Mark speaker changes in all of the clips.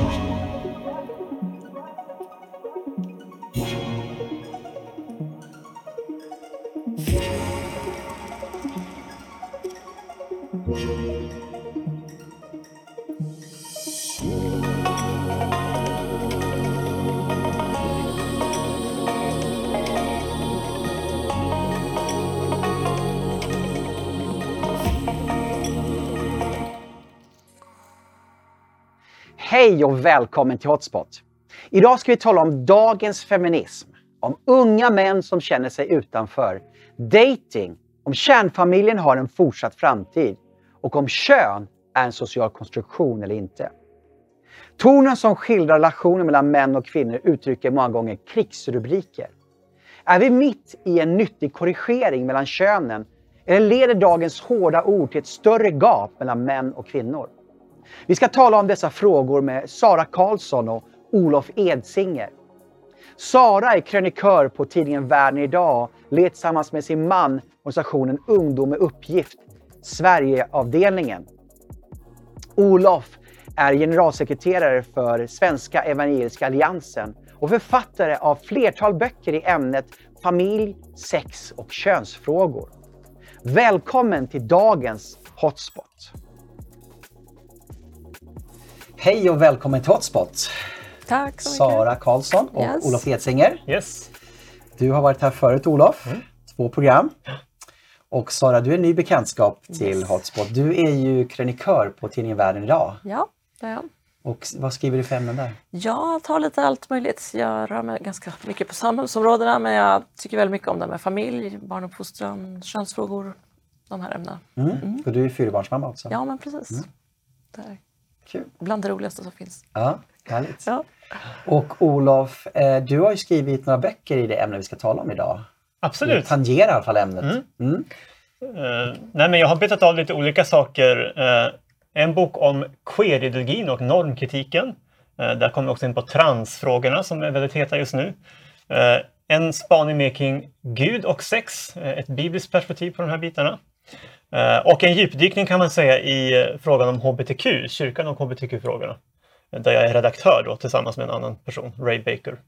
Speaker 1: 出什么？Hej och välkommen till Hotspot! Idag ska vi tala om dagens feminism, om unga män som känner sig utanför, dating, om kärnfamiljen har en fortsatt framtid och om kön är en social konstruktion eller inte. Tonen som skildrar relationer mellan män och kvinnor uttrycker många gånger krigsrubriker. Är vi mitt i en nyttig korrigering mellan könen eller leder dagens hårda ord till ett större gap mellan män och kvinnor? Vi ska tala om dessa frågor med Sara Karlsson och Olof Edsinger. Sara är krönikör på tidningen Världen idag och tillsammans med sin man organisationen Ungdom med uppgift, Sverigeavdelningen. Olof är generalsekreterare för Svenska Evangeliska Alliansen och författare av flertal böcker i ämnet familj, sex och könsfrågor. Välkommen till dagens Hotspot! Hej och välkommen till Hotspot!
Speaker 2: Tack så mycket.
Speaker 1: Sara Karlsson och
Speaker 2: Yes.
Speaker 1: Olof Edsinger.
Speaker 3: Yes.
Speaker 1: Du har varit här förut Olof, två program. Och Sara, du är ny bekantskap till
Speaker 2: Yes.
Speaker 1: Hotspot. Du är ju krönikör på tidningen Världen idag.
Speaker 2: Ja, det är jag.
Speaker 1: Och vad skriver du för ämnen där?
Speaker 2: Jag tar lite allt möjligt. Jag rör mig ganska mycket på samhällsområdena men jag tycker väldigt mycket om det med familj, barnuppfostran, könsfrågor, de här ämnena.
Speaker 1: Mm. Och du är fyrabarnsmamma också.
Speaker 2: Ja, men precis. Det är
Speaker 1: Kul.
Speaker 2: bland det roligaste som finns.
Speaker 1: Ja, härligt.
Speaker 2: Ja.
Speaker 1: Och Olof, eh, du har ju skrivit några böcker i det ämne vi ska tala om idag. Du
Speaker 3: Absolut.
Speaker 1: tangerar i alla fall ämnet. Mm.
Speaker 3: Eh, nej, men jag har betat av lite olika saker. Eh, en bok om queerideologin och normkritiken. Uh, där kommer vi också in på transfrågorna som är väldigt heta just nu. En spaning mer kring Gud och sex, ett bibliskt perspektiv på de här bitarna. Eh, och en djupdykning kan man säga i eh, frågan om hbtq, kyrkan och hbtq-frågorna. Där jag är redaktör då, tillsammans med en annan person, Ray Baker.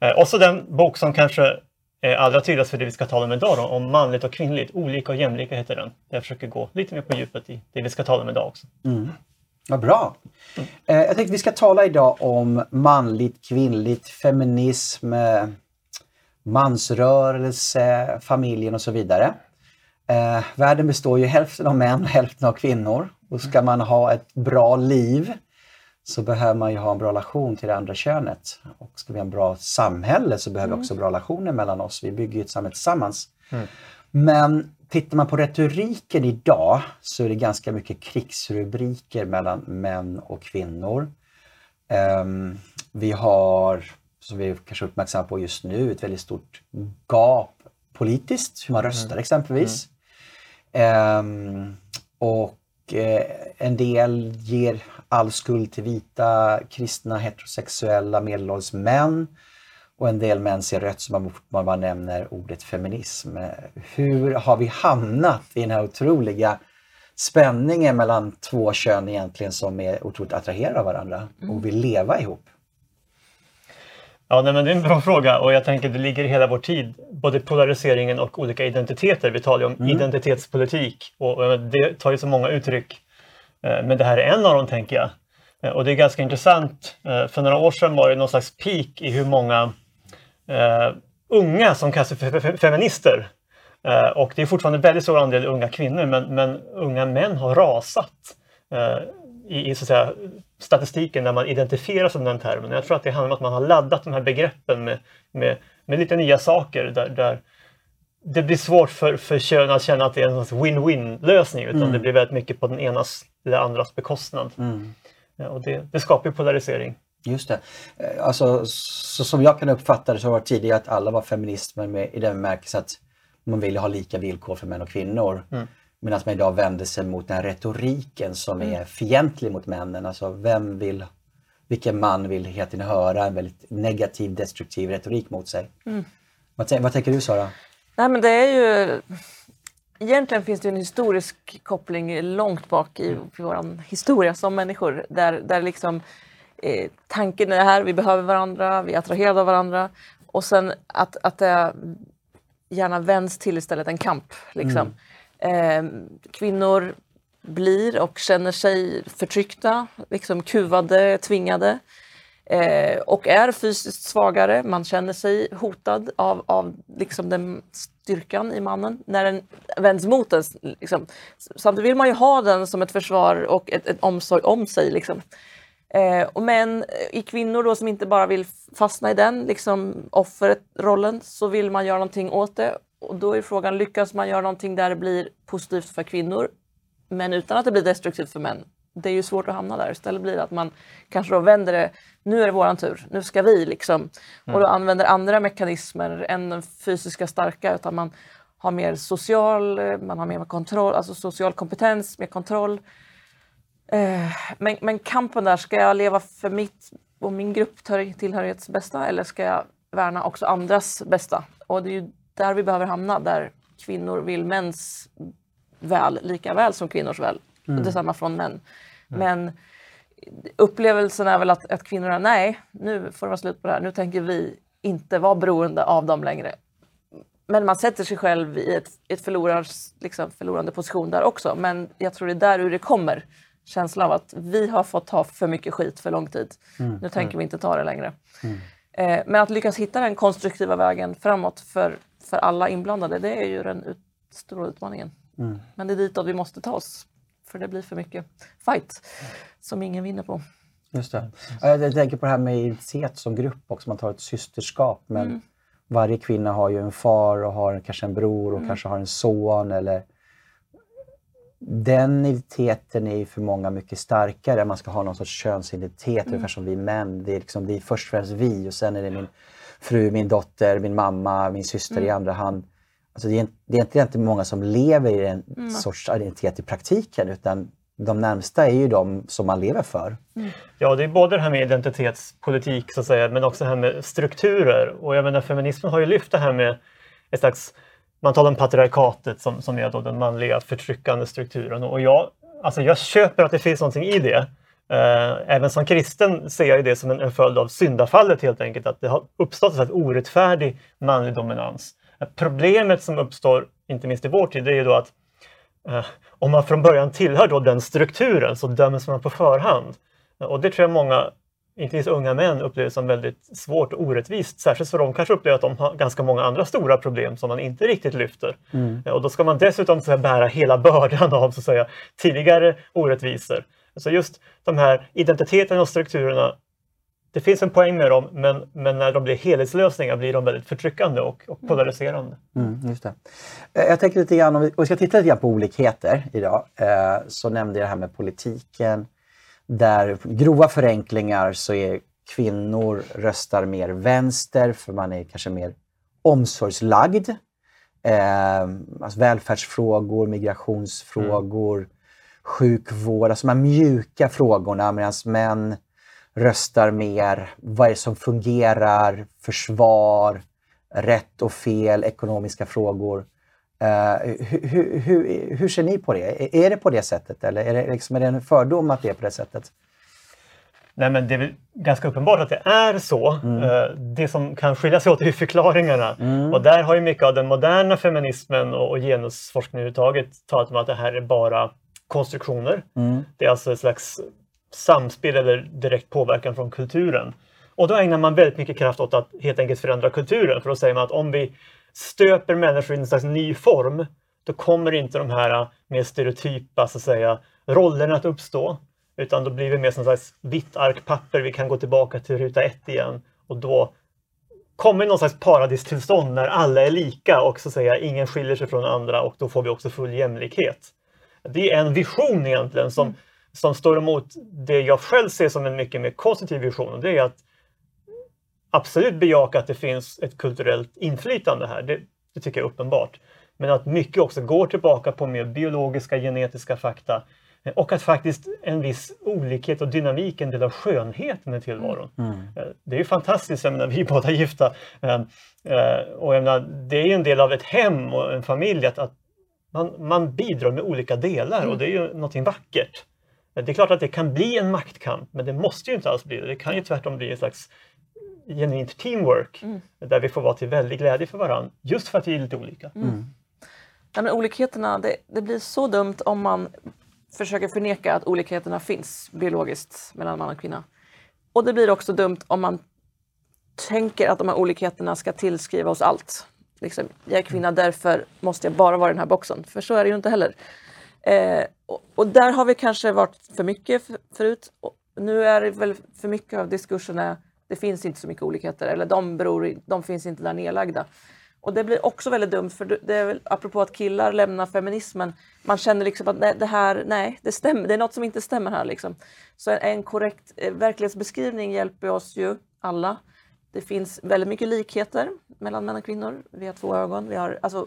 Speaker 3: Eh, och så den bok som kanske är allra tydligast för det vi ska tala om idag, då, om manligt och kvinnligt. Olika och jämlika heter den. Jag försöker gå lite mer på djupet i det vi ska tala om idag också.
Speaker 1: Vad bra! Eh, jag tänkte vi ska tala idag om manligt, kvinnligt, feminism, mansrörelse, familjen och så vidare. Eh, världen består ju hälften av män och hälften av kvinnor. Och ska man ha ett bra liv så behöver man ju ha en bra relation till det andra könet. Och ska vi ha en bra samhälle så behöver vi också bra relationer mellan oss. Vi bygger ju ett samhälle tillsammans. Men tittar man på retoriken idag så är det ganska mycket krigsrubriker mellan män och kvinnor. Ehm, vi har, som vi kanske uppmärksammar på just nu, ett väldigt stort gap politiskt, hur man röstar exempelvis. Ehm, och eh, en del ger all skuld till vita, kristna, heterosexuella, medelålders män. Och en del män ser rött som man, man bara nämner ordet feminism. Hur har vi hamnat i den här otroliga spänningen mellan två kön egentligen som är otroligt attraherade av varandra och vill leva ihop?
Speaker 3: Ja, nej, men det är en bra fråga och jag tänker det ligger i hela vår tid, både polariseringen och olika identiteter. Vi talar om identitetspolitik och, och det tar ju så många uttryck. Eh, Men det här är en av dem tänker jag. Eh, Och det är ganska intressant. Eh, För några år sedan var det någon slags peak i hur många eh, unga som kallas för fe- fe- feminister. Eh, och det är fortfarande väldigt stor andel unga kvinnor men, men unga män har rasat eh, i, i så att säga, statistiken när man identifierar sig med den termen. Jag tror att det handlar om att man har laddat de här begreppen med, med, med lite nya saker där, där det blir svårt för, för kön att känna att det är en win-win lösning utan det blir väldigt mycket på den enas eller andras bekostnad. Ja, och det, det skapar polarisering.
Speaker 1: Just det. Eh, Alltså, så som jag kan uppfatta det så var det tidigare att alla var feminister med, i den bemärkelsen att man ville ha lika villkor för män och kvinnor. Medan man idag vänder sig mot den retoriken som är fientlig mot männen. Alltså vem vill, vilken man vill tiden höra en väldigt negativ, destruktiv retorik mot sig. Vad, tän- vad tänker du Sara?
Speaker 2: Nej, men det är ju... Egentligen finns det en historisk koppling långt bak i, i vår historia som människor där, där liksom eh, tanken är här, vi behöver varandra, vi är attraherade av varandra. Och sen att, att det gärna vänds till istället en kamp. Liksom. Eh, kvinnor blir och känner sig förtryckta, liksom kuvade, tvingade eh, och är fysiskt svagare. Man känner sig hotad av, av liksom den styrkan i mannen när den vänds mot en. Liksom. Samtidigt vill man ju ha den som ett försvar och ett, ett omsorg om sig. Liksom. Eh, och men i kvinnor då som inte bara vill fastna i den, liksom offerrollen, så vill man göra någonting åt det. Och då är frågan, lyckas man göra någonting där det blir positivt för kvinnor men utan att det blir destruktivt för män? Det är ju svårt att hamna där. Istället blir det att man kanske då vänder det, nu är det våran tur, nu ska vi liksom. Mm. Och då använder andra mekanismer än den fysiska starka utan man har mer social, man har mer kontroll, alltså social kompetens, mer kontroll. Eh, men, men kampen där, ska jag leva för mitt och min grupp tillhörighets bästa eller ska jag värna också andras bästa? Och det är ju där vi behöver hamna, där kvinnor vill mäns väl lika väl som kvinnors väl. Mm. Detsamma från män. Mm. Men upplevelsen är väl att, att kvinnorna, nej, nu får det vara slut på det här. Nu tänker vi inte vara beroende av dem längre. Men man sätter sig själv i ett, ett liksom, förlorande position där också. Men jag tror det är där ur det kommer. Känslan av att vi har fått ta för mycket skit för lång tid. Mm. Nu tänker mm. vi inte ta det längre. Mm. Eh, men att lyckas hitta den konstruktiva vägen framåt för, för alla inblandade, det är ju den ut, stora utmaningen. Mm. Men det är ditåt vi måste ta oss. För det blir för mycket fight som ingen vinner på.
Speaker 1: Just det. Jag tänker på det här med identitet som grupp också. Man tar ett systerskap. Men mm. varje kvinna har ju en far och har kanske en bror och mm. kanske har en son. Eller... Den identiteten är ju för många mycket starkare. Man ska ha någon sorts könsidentitet, mm. ungefär som vi män. Det är, liksom, det är först och främst vi och sen är det min fru, min dotter, min mamma, min syster mm. i andra hand. Alltså det, är, det är inte många som lever i en mm. sorts identitet i praktiken utan de närmsta är ju de som man lever för.
Speaker 3: Mm. Ja, det är både det här med identitetspolitik så att säga, men också det här med strukturer. Och jag menar, feminismen har ju lyft det här med ett slags, man talar om patriarkatet som, som är då den manliga förtryckande strukturen. Och jag, alltså jag köper att det finns någonting i det. Eh, även som kristen ser jag det som en, en följd av syndafallet helt enkelt, att det har uppstått en orättfärdig manlig dominans. Problemet som uppstår, inte minst i vår tid, det är ju då att eh, om man från början tillhör då den strukturen så döms man på förhand. Och det tror jag många, inte minst unga män, upplever som väldigt svårt och orättvist. Särskilt för de kanske upplever att de har ganska många andra stora problem som man inte riktigt lyfter. Mm. Och då ska man dessutom så bära hela bördan av så säga, tidigare orättvisor. Så just de här identiteterna och strukturerna det finns en poäng med dem, men, men när de blir helhetslösningar blir de väldigt förtryckande och, och polariserande.
Speaker 1: Mm, just det. Eh, jag tänker lite grann, om vi, vi ska titta lite grann på olikheter idag, eh, så nämnde jag det här med politiken. Där grova förenklingar så är kvinnor röstar mer vänster för man är kanske mer omsorgslagd. Eh, alltså välfärdsfrågor, migrationsfrågor, mm. sjukvård, alltså de här mjuka frågorna medan män röstar mer, vad är det som fungerar, försvar, rätt och fel, ekonomiska frågor. Uh, hur, hur, hur, ser ni på det? Är det på det sättet eller är det, liksom, är det en fördom att det är på det sättet?
Speaker 3: Nej, men det är väl ganska uppenbart att det är så. Mm. Eh, det som kan skilja sig åt är förklaringarna. Mm. Och där har ju mycket av den moderna feminismen och, genusforskningen överhuvudtaget talat om att det här är bara konstruktioner. Mm. Det är alltså ett slags samspel eller direkt påverkan från kulturen. Och då ägnar man väldigt mycket kraft åt att helt enkelt förändra kulturen. För då säger man att om vi stöper människor i en slags ny form, då kommer inte de här mer stereotypa så att säga, rollerna att uppstå. Utan då blir vi mer som slags vitt ark papper, vi kan gå tillbaka till ruta ett igen. Och då kommer någon slags paradistillstånd när alla är lika och så att säga ingen skiljer sig från andra och då får vi också full jämlikhet. Det är en vision egentligen som mm som står emot det jag själv ser som en mycket mer konstruktiv vision. Och det är att absolut bejaka att det finns ett kulturellt inflytande här. Det, det tycker jag är uppenbart. Men att mycket också går tillbaka på mer biologiska, genetiska fakta och att faktiskt en viss olikhet och dynamik är en del av skönheten i tillvaron. Mm. Eh, det är ju fantastiskt, jag menar, vi är båda gifta. Eh, eh, och jag menar, det är ju en del av ett hem och en familj att, att man, man bidrar med olika delar mm. och det är ju någonting vackert. Det är klart att det kan bli en maktkamp, men det måste ju inte alls bli det. Det kan ju tvärtom bli en slags genuint teamwork
Speaker 2: Mm.
Speaker 3: där vi får vara till väldig glädje för varandra just för att vi är lite olika.
Speaker 2: Ja, men olikheterna, det, det blir så dumt om man försöker förneka att olikheterna finns biologiskt mellan man och kvinna. Och det blir också dumt om man tänker att de här olikheterna ska tillskriva oss allt. Liksom, jag är kvinna, därför måste jag bara vara i den här boxen. För så är det ju inte heller. Eh, och, och där har vi kanske varit för mycket förut. Och nu är det väl för mycket av diskurserna, det finns inte så mycket olikheter, eller de, beror, de finns inte där nedlagda. Och det blir också väldigt dumt, för det är väl apropå att killar lämnar feminismen, man känner liksom att nej, det här, nej, det stämmer, det är något som inte stämmer här liksom. Så en korrekt eh, verklighetsbeskrivning hjälper oss ju alla. Det finns väldigt mycket likheter mellan män och kvinnor. Vi har två ögon. Vi har, alltså,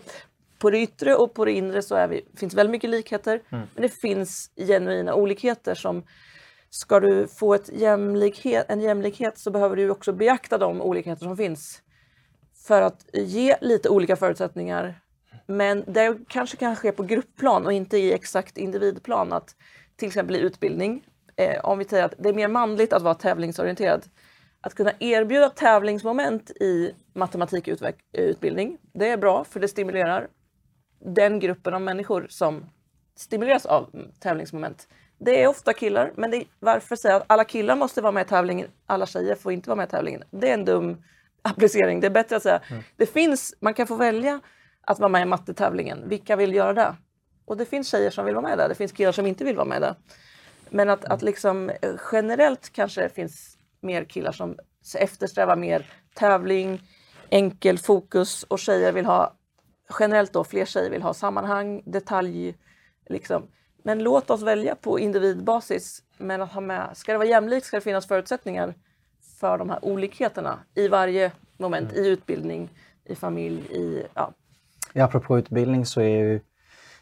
Speaker 2: på det yttre och på det inre så är vi, finns väldigt mycket likheter. Men det finns genuina olikheter som ska du få ett jämlikhet, en jämlikhet så behöver du också beakta de olikheter som finns. För att ge lite olika förutsättningar. Men det kanske kan ske på gruppplan och inte i exakt individplan. Att till exempel i utbildning, eh, om vi säger att det är mer manligt att vara tävlingsorienterad. Att kunna erbjuda tävlingsmoment i matematikutbildning, det är bra för det stimulerar den gruppen av människor som stimuleras av tävlingsmoment. Det är ofta killar, men det, varför säga att alla killar måste vara med i tävlingen, alla tjejer får inte vara med i tävlingen? Det är en dum applicering. Det är bättre att säga, det finns, man kan få välja att vara med i mattetävlingen. Vilka vill göra det? Och det finns tjejer som vill vara med där, det finns killar som inte vill vara med där. Men att, att liksom eh, generellt kanske det finns mer killar som eftersträvar mer tävling, enkel fokus och tjejer vill ha generellt då fler tjejer vill ha sammanhang, detalj, liksom. Men låt oss välja på individbasis. Men att ha med, ska det vara jämlikt ska det finnas förutsättningar för de här olikheterna i varje moment, i utbildning, i familj, i ja,
Speaker 1: Ja, apropå utbildning så är ju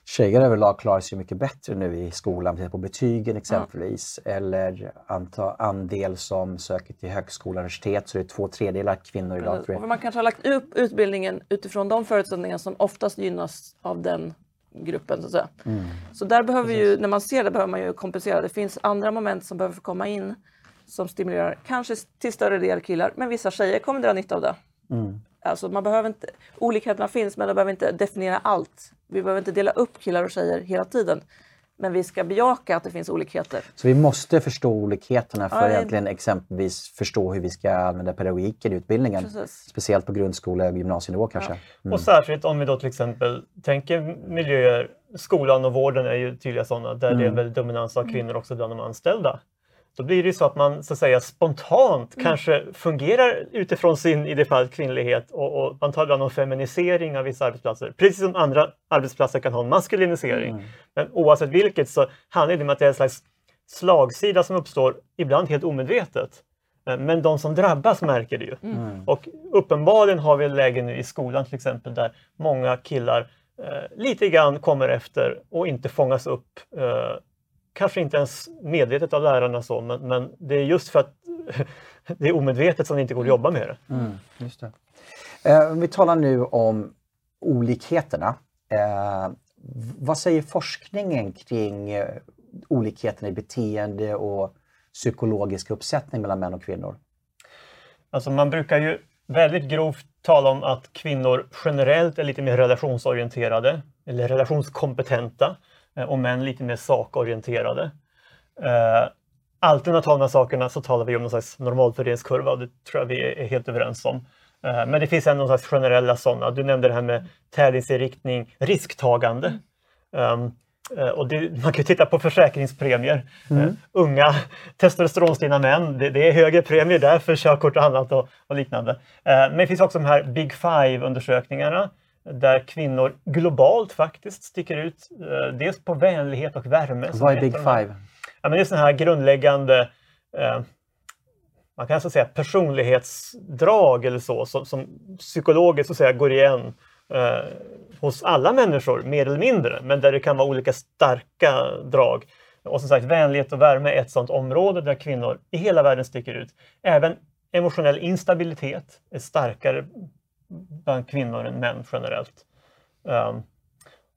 Speaker 1: tjejer överlag klarar sig mycket bättre nu i skolan, på betygen exempelvis, eller anta, andel som söker till högskola och universitet så det är två tredjedelar kvinnor idag. Tror
Speaker 2: Och
Speaker 1: jag.
Speaker 2: man kanske har lagt upp utbildningen utifrån de förutsättningar som oftast gynnas av den gruppen. Så, att säga.
Speaker 1: Mm.
Speaker 2: så där behöver vi ju, när man ser det behöver man ju kompensera. Det finns andra moment som behöver komma in som stimulerar, kanske till större del killar, men vissa tjejer kommer dra nytta av det.
Speaker 1: Mm.
Speaker 2: Alltså man behöver inte, olikheterna finns men de behöver inte definiera allt. Vi behöver inte dela upp killar och tjejer hela tiden. Men vi ska bejaka att det finns olikheter.
Speaker 1: Så vi måste förstå olikheterna för
Speaker 2: Ja, det-
Speaker 1: egentligen exempelvis förstå hur vi ska använda pedagogiken i utbildningen.
Speaker 2: Precis.
Speaker 1: Speciellt på grundskola och gymnasienivå kanske.
Speaker 3: Och särskilt om vi då till exempel tänker miljöer, skolan och vården är ju tydliga sådana, där det är en väldigt dominans av kvinnor också bland de anställda. Då blir det så att man så att säga spontant kanske fungerar utifrån sin, i det fallet, kvinnlighet och, och man talar om feminisering av vissa arbetsplatser. Precis som andra arbetsplatser kan ha en maskulinisering. Men oavsett vilket så handlar det om att det är en slags slagsida som uppstår, ibland helt omedvetet. Eh, Men de som drabbas märker det ju. Och uppenbarligen har vi ett läge nu i skolan till exempel där många killar eh, lite grann kommer efter och inte fångas upp. Eh, kanske inte ens medvetet av lärarna så, men, men det är just för att det är omedvetet som det inte går att jobba med det.
Speaker 1: Mm, just det. Eh, om vi talar nu om olikheterna. Eh, vad säger forskningen kring eh, olikheterna i beteende och psykologisk uppsättning mellan män och kvinnor?
Speaker 3: Alltså man brukar ju väldigt grovt tala om att kvinnor generellt är lite mer relationsorienterade eller relationskompetenta och män lite mer sakorienterade. Eh, Alltid när man talar sakerna så talar vi om någon slags normalfördelningskurva och det tror jag vi är helt överens om. Eh, Men det finns ändå någon slags generella sådana. Du nämnde det här med tävlingsinriktning, risktagande. Um, eh, och det, man kan ju titta på försäkringspremier. Eh, unga testosteronstinna män, det, det är högre premier där för körkort och annat och, och liknande. Eh, men det finns också de här Big Five-undersökningarna där kvinnor globalt faktiskt sticker ut. Eh, dels på vänlighet och värme.
Speaker 1: Vad är Big Five?
Speaker 3: Ja, men det är sådana här grundläggande eh, man kan alltså säga personlighetsdrag eller så som, som psykologiskt så att säga, går igen eh, hos alla människor mer eller mindre, men där det kan vara olika starka drag. Och som sagt, vänlighet och värme är ett sådant område där kvinnor i hela världen sticker ut. Även emotionell instabilitet är starkare bland kvinnor än män generellt. Um,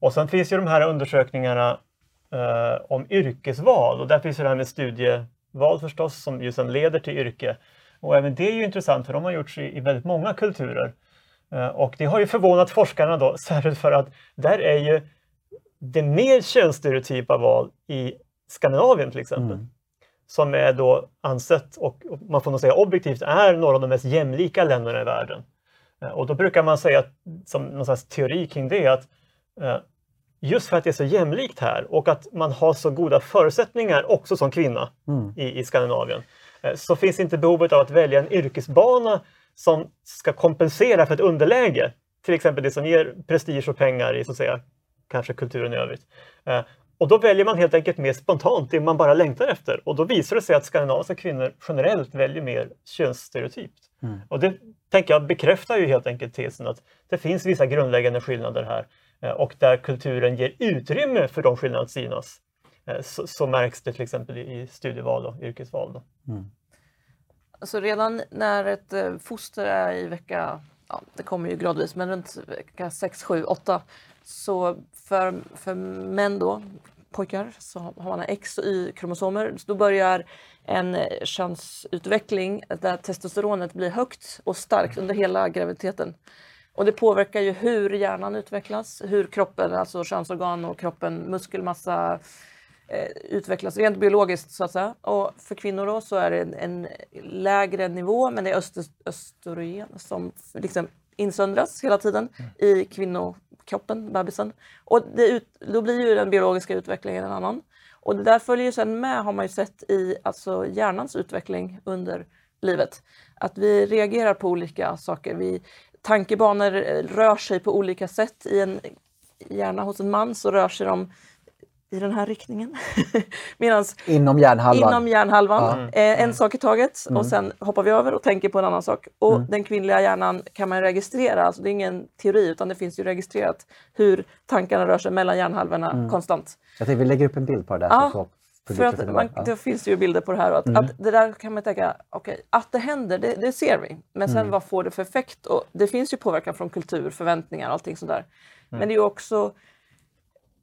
Speaker 3: och sen finns ju de här undersökningarna eh, om yrkesval och där finns det här med studieval förstås som ju sen leder till yrke. Och även det är ju intressant för de har gjorts i, i väldigt många kulturer. Eh, och det har ju förvånat forskarna då, särskilt för att där är ju det mer könsstereotypa val i Skandinavien till exempel. Mm. Som är då ansett, och man får nog säga objektivt, är några av de mest jämlika länderna i världen. Eh, och då brukar man säga, som någon slags teori kring det, att eh, just för att det är så jämlikt här och att man har så goda förutsättningar också som kvinna mm. i, i Skandinavien, eh, så finns inte behovet av att välja en yrkesbana som ska kompensera för ett underläge. Till exempel det som ger prestige och pengar i så att säga, kanske kulturen i övrigt. Och då väljer man helt enkelt mer spontant det man bara längtar efter. Och då visar det sig att skandinaviska kvinnor generellt väljer mer könsstereotypt. Mm. Och det tänker jag bekräftar ju helt enkelt tesen att det finns vissa grundläggande skillnader här. Eh, och där kulturen ger utrymme för de skillnaderna att synas. Eh, så, så, märks det till exempel i studieval och yrkesval. Då. Mm.
Speaker 2: Så redan när ett eh, foster är i vecka, ja, det kommer ju gradvis, men runt vecka 6, 7, 8 så för, för män då, pojkar, så har man X och Y-kromosomer. Då börjar en könsutveckling där testosteronet blir högt och starkt under hela graviditeten. Och det påverkar ju hur hjärnan utvecklas, hur kroppen, alltså könsorgan och kroppen, muskelmassa eh, utvecklas rent biologiskt så att säga. Och för kvinnor då så är det en, en lägre nivå men det är östrogen som liksom insöndras hela tiden mm. i kroppen, bebisen. Och ut, då blir ju den biologiska utvecklingen en annan. Och det där följer ju sen med har man ju sett i alltså hjärnans utveckling under livet. Att vi reagerar på olika saker. Vi, tankebanor rör sig på olika sätt. I en hjärna hos en man så rör sig de i den här riktningen.
Speaker 1: Medans inom hjärnhalvan,
Speaker 2: inom hjärnhalvan mm. eh, en sak i taget mm. och sen hoppar vi över och tänker på en annan sak. Och mm. den kvinnliga hjärnan kan man registrera, alltså det är ingen teori utan det finns ju registrerat hur tankarna rör sig mellan hjärnhalvorna mm. konstant.
Speaker 1: Jag tänkte vi lägger upp en bild på det där.
Speaker 2: Ja, för att man, ja. det finns ju bilder på det här och att, mm. att det där kan man tänka, okej, okay, att det händer, det, det, ser vi. Men sen mm. vad får det för effekt? Och det finns ju påverkan från kultur, förväntningar och allting sådär. Mm. Men det är ju också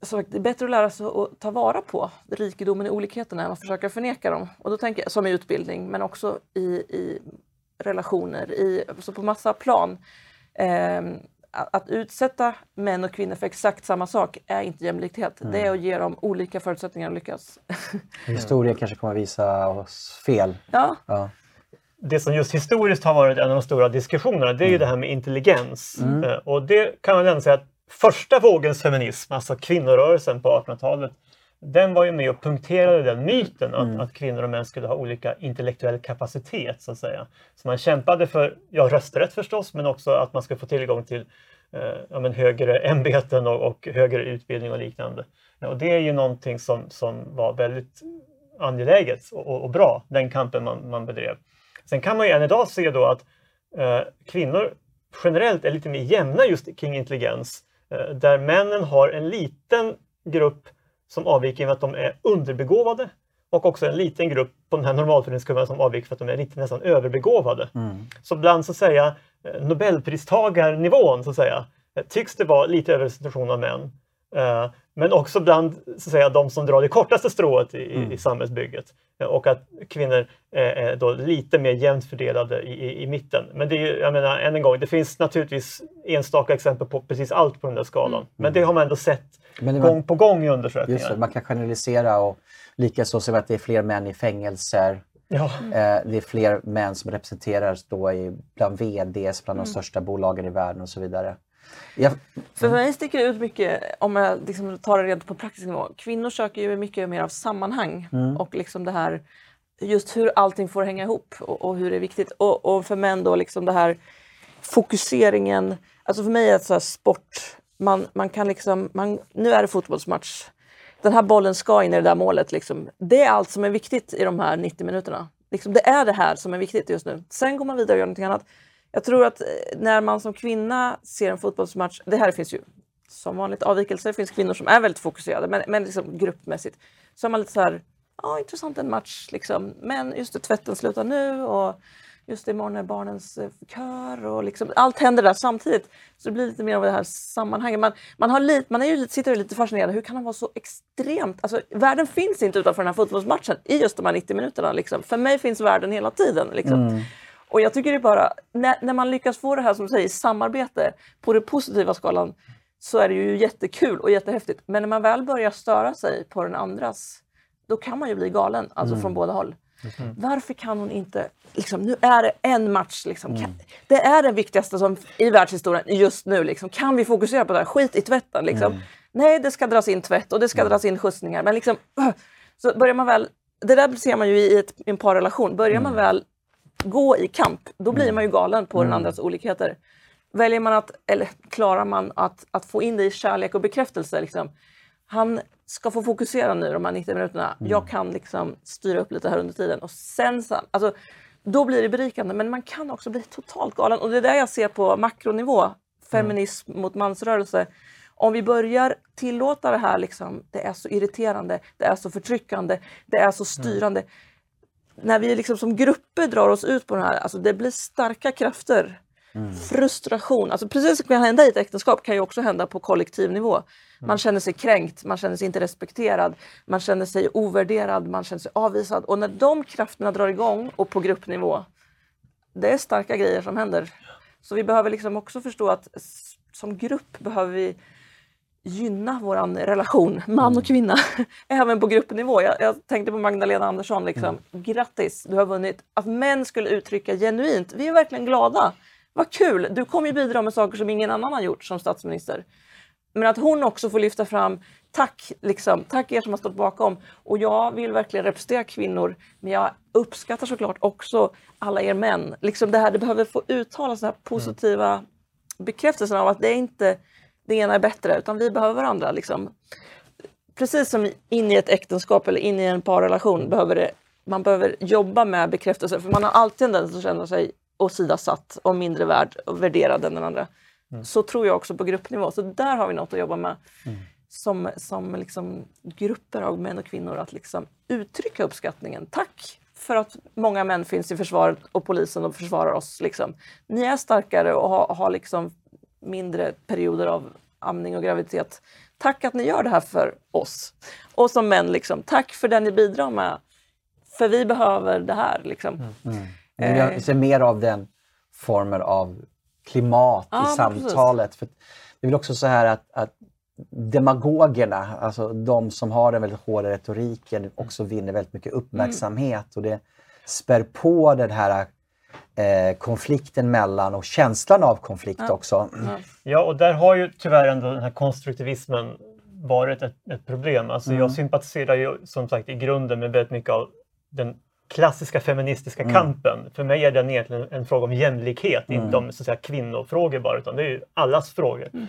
Speaker 2: så det är bättre att lära sig att ta vara på rikedomen i olikheterna än att försöka förneka dem. Och då tänker jag, som i utbildning, men också i, i relationer, i, så på massa plan. Eh, att utsätta män och kvinnor för exakt samma sak är inte jämlikhet. Mm. Det är att ge dem olika förutsättningar att lyckas.
Speaker 1: Historien kanske kommer att visa oss fel.
Speaker 2: Ja. ja.
Speaker 3: Det som just historiskt har varit en av de stora diskussionerna det är mm. ju det här med intelligens. Mm. Eh, och det kan man ändå säga att första vågens feminism, alltså kvinnorörelsen på 1800-talet, den var ju med och punkterade den myten att, mm. att, kvinnor och män skulle ha olika intellektuell kapacitet. Så att säga. Så man kämpade för ja, rösträtt förstås, men också att man skulle få tillgång till eh, ja, men högre ämbeten och, och, högre utbildning och liknande. Ja, och det är ju någonting som, som var väldigt angeläget och, och, och, bra, den kampen man, man bedrev. Sen kan man ju än idag se då att eh, kvinnor generellt är lite mer jämna just kring intelligens. Eh, där männen har en liten grupp som avviker med att de är underbegåvade och också en liten grupp på den här normalfördelningskurvan som avviker för att de är lite nästan överbegåvade. Mm. Så bland så att säga eh, Nobelpristagarnivån så att säga, eh, tycks det vara lite överrepresentation av män. Men också bland så att säga, de som drar det kortaste strået i, mm. i samhällsbygget. Och att kvinnor är då lite mer jämnt fördelade i, i, i mitten. Men det är jag menar, än en gång, det finns naturligtvis enstaka exempel på precis allt på den där skalan. Mm. Men det har man ändå sett man, gång på gång i undersökningar.
Speaker 1: Det, man kan generalisera och likaså se att det är fler män i fängelser. Ja. Eh, det är fler män som representeras då i, bland VDs, bland mm. de största bolagen i världen och så vidare.
Speaker 2: Jag, För mig sticker det ut mycket, om jag liksom tar det rent på praktisk nivå, kvinnor söker ju mycket mer av sammanhang mm. och liksom det här just hur allting får hänga ihop och, och hur det är viktigt. Och, och, för män då liksom det här fokuseringen, alltså för mig är det så sport, man, man kan liksom, man, nu är det fotbollsmatch, den här bollen ska in i det där målet. Liksom. Det är allt som är viktigt i de här 90 minuterna. Liksom, det är det här som är viktigt just nu. Sen går man vidare och gör någonting annat. Jag tror att eh, när man som kvinna ser en fotbollsmatch, det här finns ju som vanligt avvikelser, det finns kvinnor som är väldigt fokuserade, men, men liksom gruppmässigt, så är man lite så här, ja intressant en match liksom, men just det, tvätten slutar nu och just imorgon är barnens eh, kör och liksom, allt händer där samtidigt. Så det blir lite mer av det här sammanhanget. Man, man, har lite, man är ju, sitter ju lite fascinerad, hur kan han vara så extremt... Alltså, världen finns inte utanför den här fotbollsmatchen i just de här 90 minuterna. Liksom. För mig finns världen hela tiden. Liksom. Mm. Och jag tycker det bara, när, när man lyckas få det här som du säger, samarbete på den positiva skalan så är det ju jättekul och jättehäftigt. Men när man väl börjar störa sig på den andras, då kan man ju bli galen, alltså mm. från båda håll. Mm. Varför kan hon inte... Liksom, nu är det en match. Liksom. Mm. det är det viktigaste som, i världshistorien just nu. Liksom. Kan vi fokusera på det här? Skit i tvätten. Liksom. Mm. Nej, det ska dras in tvätt och det ska dras in skjutsningar. Men liksom, så börjar man väl... Det där ser man ju i ett, en parrelation. Börjar man mm. väl gå i kamp, då blir mm. man ju galen på den mm. andras olikheter. Väljer man att, eller klarar man att, att få in det i kärlek och bekräftelse, liksom, han ska få fokusera nu de här 90 minuterna. Mm. Jag kan liksom styra upp lite här under tiden. Och sen, alltså, då blir det berikande, men man kan också bli totalt galen. Och det är det jag ser på makronivå, feminism mm. mot mansrörelse. Om vi börjar tillåta det här, liksom, det är så irriterande, det är så förtryckande, det är så styrande. Mm. När vi liksom som grupper drar oss ut på det här, alltså det blir starka krafter Mm. Frustration, alltså precis som kan hända i ett äktenskap kan ju också hända på kollektiv nivå. Man mm. känner sig kränkt, man känner sig inte respekterad, man känner sig ovärderad, man känner sig avvisad. Och när de krafterna drar igång och på gruppnivå, det är starka grejer som händer. Så vi behöver liksom också förstå att som grupp behöver vi gynna vår relation, man och mm. kvinna, även på gruppnivå. Jag, jag, tänkte på Magdalena Andersson, liksom. Mm. grattis, du har vunnit. Att män skulle uttrycka genuint, vi är verkligen glada vad kul, du kommer ju bidra med saker som ingen annan har gjort som statsminister. Men att hon också får lyfta fram, tack, liksom, tack er som har stått bakom. Och jag vill verkligen representera kvinnor, men jag uppskattar såklart också alla er män. Liksom det, här, det behöver få uttalas den här positiva mm. bekräftelsen av att det är inte det ena är bättre, utan vi behöver varandra. Liksom. Precis som in i ett äktenskap eller in i en parrelation behöver det, man behöver jobba med bekräftelse, för man har alltid en tendens att känna sig åsidosatt och mindre värd och värderad än den andra. Mm. Så tror jag också på gruppnivå. Så där har vi något att jobba med mm. som, som liksom grupper av män och kvinnor att liksom uttrycka uppskattningen. Tack för att många män finns i försvaret och polisen och försvarar oss. Liksom. Ni är starkare och har, har liksom mindre perioder av amning och graviditet. Tack att ni gör det här för oss. Och som män, liksom, tack för det ni bidrar med. För vi behöver det här. Liksom. Mm. mm.
Speaker 1: Vi vill se mer av den formen av klimat ja, i samtalet. För det är väl också så här att, att demagogerna, alltså de som har den väldigt hårda retoriken, också vinner väldigt mycket uppmärksamhet. Mm. Och det spär på den här eh, konflikten mellan och känslan av konflikt ja. också.
Speaker 3: Ja, och där har ju tyvärr ändå den här konstruktivismen varit ett, ett problem. Alltså mm. Jag sympatiserar ju som sagt i grunden med väldigt mycket av den klassiska feministiska mm. kampen. För mig är den egentligen en fråga om jämlikhet, mm. inte om så att säga, kvinnofrågor bara, utan det är ju allas frågor. Mm.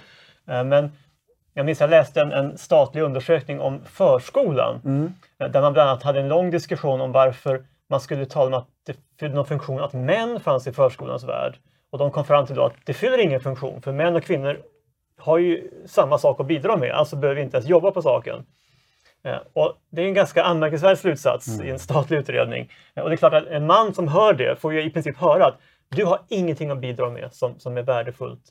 Speaker 3: Uh, men jag minns jag läste en, en, statlig undersökning om förskolan mm. uh, där man bland annat hade en lång diskussion om varför man skulle tala om att det fyllde någon funktion att män fanns i förskolans värld. Och de kom fram till då att det fyller ingen funktion, för män och kvinnor har ju samma sak att bidra med, alltså behöver vi inte ens jobba på saken. Eh, och det är en ganska anmärkningsvärd slutsats mm. i en statlig utredning. Eh, och det är klart att en man som hör det får ju i princip höra att du har ingenting att bidra med som, som är värdefullt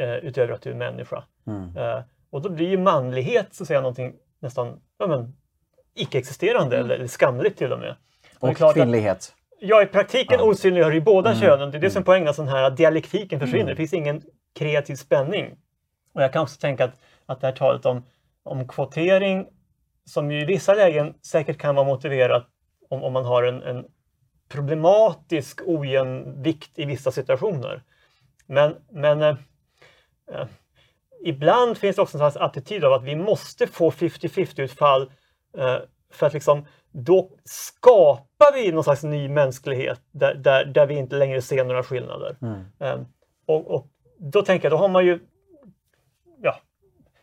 Speaker 3: eh, utöver att du är människa. Mm. Eh, och då blir ju manlighet så att säga någonting nästan ja, men, icke-existerande mm. eller skamligt till och med.
Speaker 1: Och, kvinnlighet.
Speaker 3: Ja, i praktiken ja. osynliggör ju båda mm. könen. Det är det som är poängen, att den här dialektiken försvinner. Mm. Det finns ingen kreativ spänning. Och jag kan också tänka att, att det här talet om, om kvotering som ju i vissa lägen säkert kan vara motiverat om, om man har en, en problematisk ojämvikt i vissa situationer. Men, men eh, eh, ibland finns det också en slags attityd av att vi måste få 50-50 utfall eh, för att liksom, då skapar vi någon slags ny mänsklighet där, där, där vi inte längre ser några skillnader. Mm. Eh, och, och, då tänker jag, då har man ju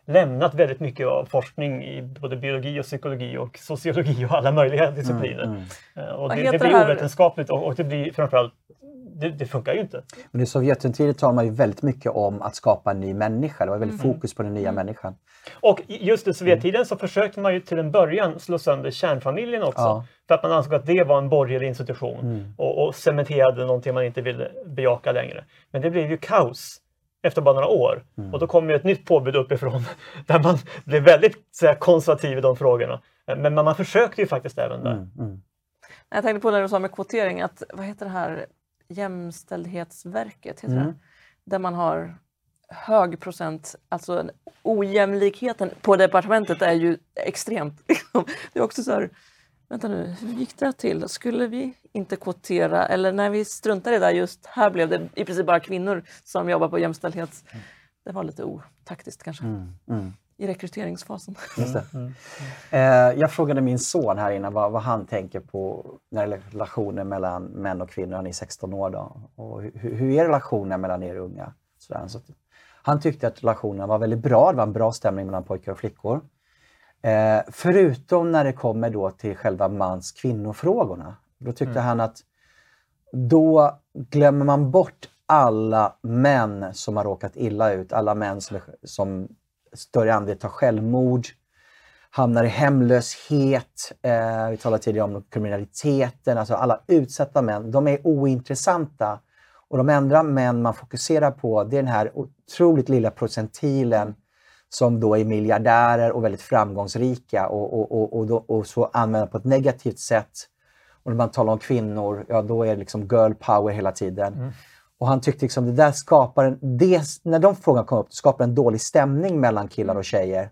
Speaker 3: lämnat väldigt mycket av forskning i både biologi och psykologi och sociologi och alla möjliga discipliner.
Speaker 1: Mm,
Speaker 3: Eh, Och
Speaker 2: Vad
Speaker 3: det, det blir ovetenskapligt och, och det blir framförallt, det, det funkar ju inte.
Speaker 1: Men i Sovjettiden talar man ju väldigt mycket om att skapa en ny människa. Det var väldigt
Speaker 2: Mm.
Speaker 1: fokus på den nya människan.
Speaker 3: Och just i Sovjettiden så försökte man ju till en början slå sönder kärnfamiljen också.
Speaker 1: Ja.
Speaker 3: För att man ansåg att det var en borgerlig institution och, och cementerade någonting man inte ville bejaka längre. Men det blev ju kaos efter bara några år. Och då kom ju ett nytt påbud uppifrån där man blev väldigt så här, konservativ i de frågorna. Men man, man försökte ju faktiskt även där.
Speaker 1: Mm.
Speaker 2: Jag tänkte på när du sa med kvotering, att vad heter det här Jämställdhetsverket? Heter det? Där man har hög procent, alltså en- ojämlikheten på departementet är ju extremt. liksom. Det är också så här, vänta nu, hur gick det till? Skulle vi inte kvotera? Eller när vi struntade i det där, just här blev det i princip bara kvinnor som jobbar på jämställdhets... Det var lite otaktiskt kanske. I rekryteringsfasen.
Speaker 1: Just det. Eh, jag frågade min son här innan vad, vad han tänker på när relationer mellan män och kvinnor. Han är 16 år då. Och hur, hur är relationen mellan er unga? Sådär. Så att, han tyckte att relationen var väldigt bra. Det var en bra stämning mellan pojkar och flickor. Eh, förutom när det kommer då till själva mans-kvinnofrågorna. Då tyckte han att då glömmer man bort alla män som har råkat illa ut. Alla män som, som större andel tar självmord, hamnar i hemlöshet. Eh, vi talade tidigare om kriminaliteten. Alltså alla utsatta män, de är ointressanta. Och de enda män man fokuserar på, det är den här otroligt lilla procentilen som då är miljardärer och väldigt framgångsrika och, och, och, och, då, och så använda på ett negativt sätt. Och när man talar om kvinnor, ja då är det liksom girl power hela tiden. Mm. Och han tyckte liksom det där skapar en, det, när de frågorna kom upp, det skapar en dålig stämning mellan killar och tjejer.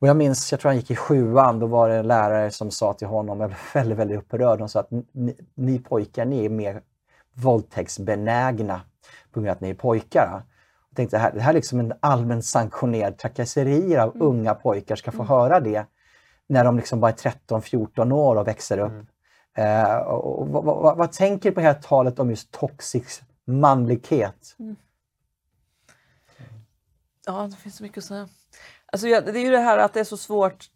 Speaker 1: Och jag minns, jag tror han gick i sjuan, då var det en lärare som sa till honom, jag blev väldigt, väldigt upprörd, hon sa att ni, ni pojkar, ni är mer våldtäktsbenägna på grund av att ni är pojkar. Jag tänkte, det här, det här är liksom en allmän sanktionerad trakasserier av unga pojkar ska få höra det när de liksom bara är 13-14 år och växer upp. Eh, och, och, vad, vad, vad tänker du på det här talet om just toxic manlighet?
Speaker 2: Ja, det finns så mycket att säga. Alltså, ja, det är ju det här att det är så svårt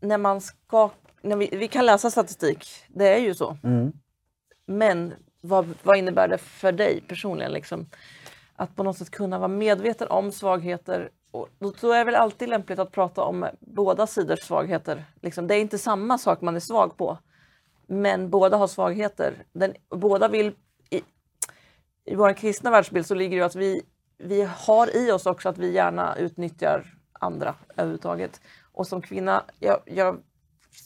Speaker 2: när man ska... När vi, vi kan läsa statistik, det är ju så. Men vad, vad innebär det för dig personligen? Liksom? Att på något sätt kunna vara medveten om svagheter. Och då, då är det väl alltid lämpligt att prata om båda sidors svagheter. Liksom, det är inte samma sak man är svag på. Men båda har svagheter. Den, båda vill... I, vår kristna världsbild så ligger det ju att vi, vi har i oss också att vi gärna utnyttjar andra överhuvudtaget. Och som kvinna, jag, jag,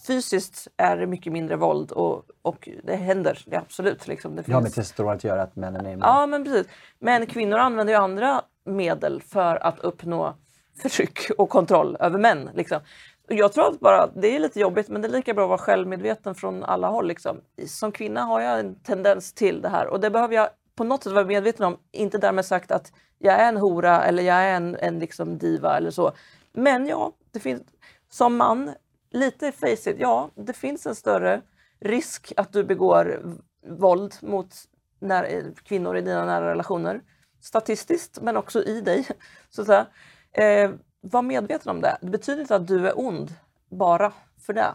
Speaker 2: fysiskt är det mycket mindre våld och, och det händer, det absolut. Liksom. Det
Speaker 1: Det har med testosteron att göra att männen är mer...
Speaker 2: ja, men precis. Men kvinnor använder ju andra medel för att uppnå förtryck och kontroll över män. Liksom. Jag tror att bara, det är lite jobbigt men det är lika bra att vara självmedveten från alla håll. Liksom. Som kvinna har jag en tendens till det här och det behöver jag på något sätt vara medveten om. Inte därmed sagt att jag är en hora eller jag är en, en liksom diva eller så. Men ja, det finns, som man, lite face it, ja, det finns en större risk att du begår våld mot när, kvinnor i dina nära relationer. Statistiskt, men också i dig. Så att säga. Eh, var medveten om det. Det betyder inte att du är ond bara för det.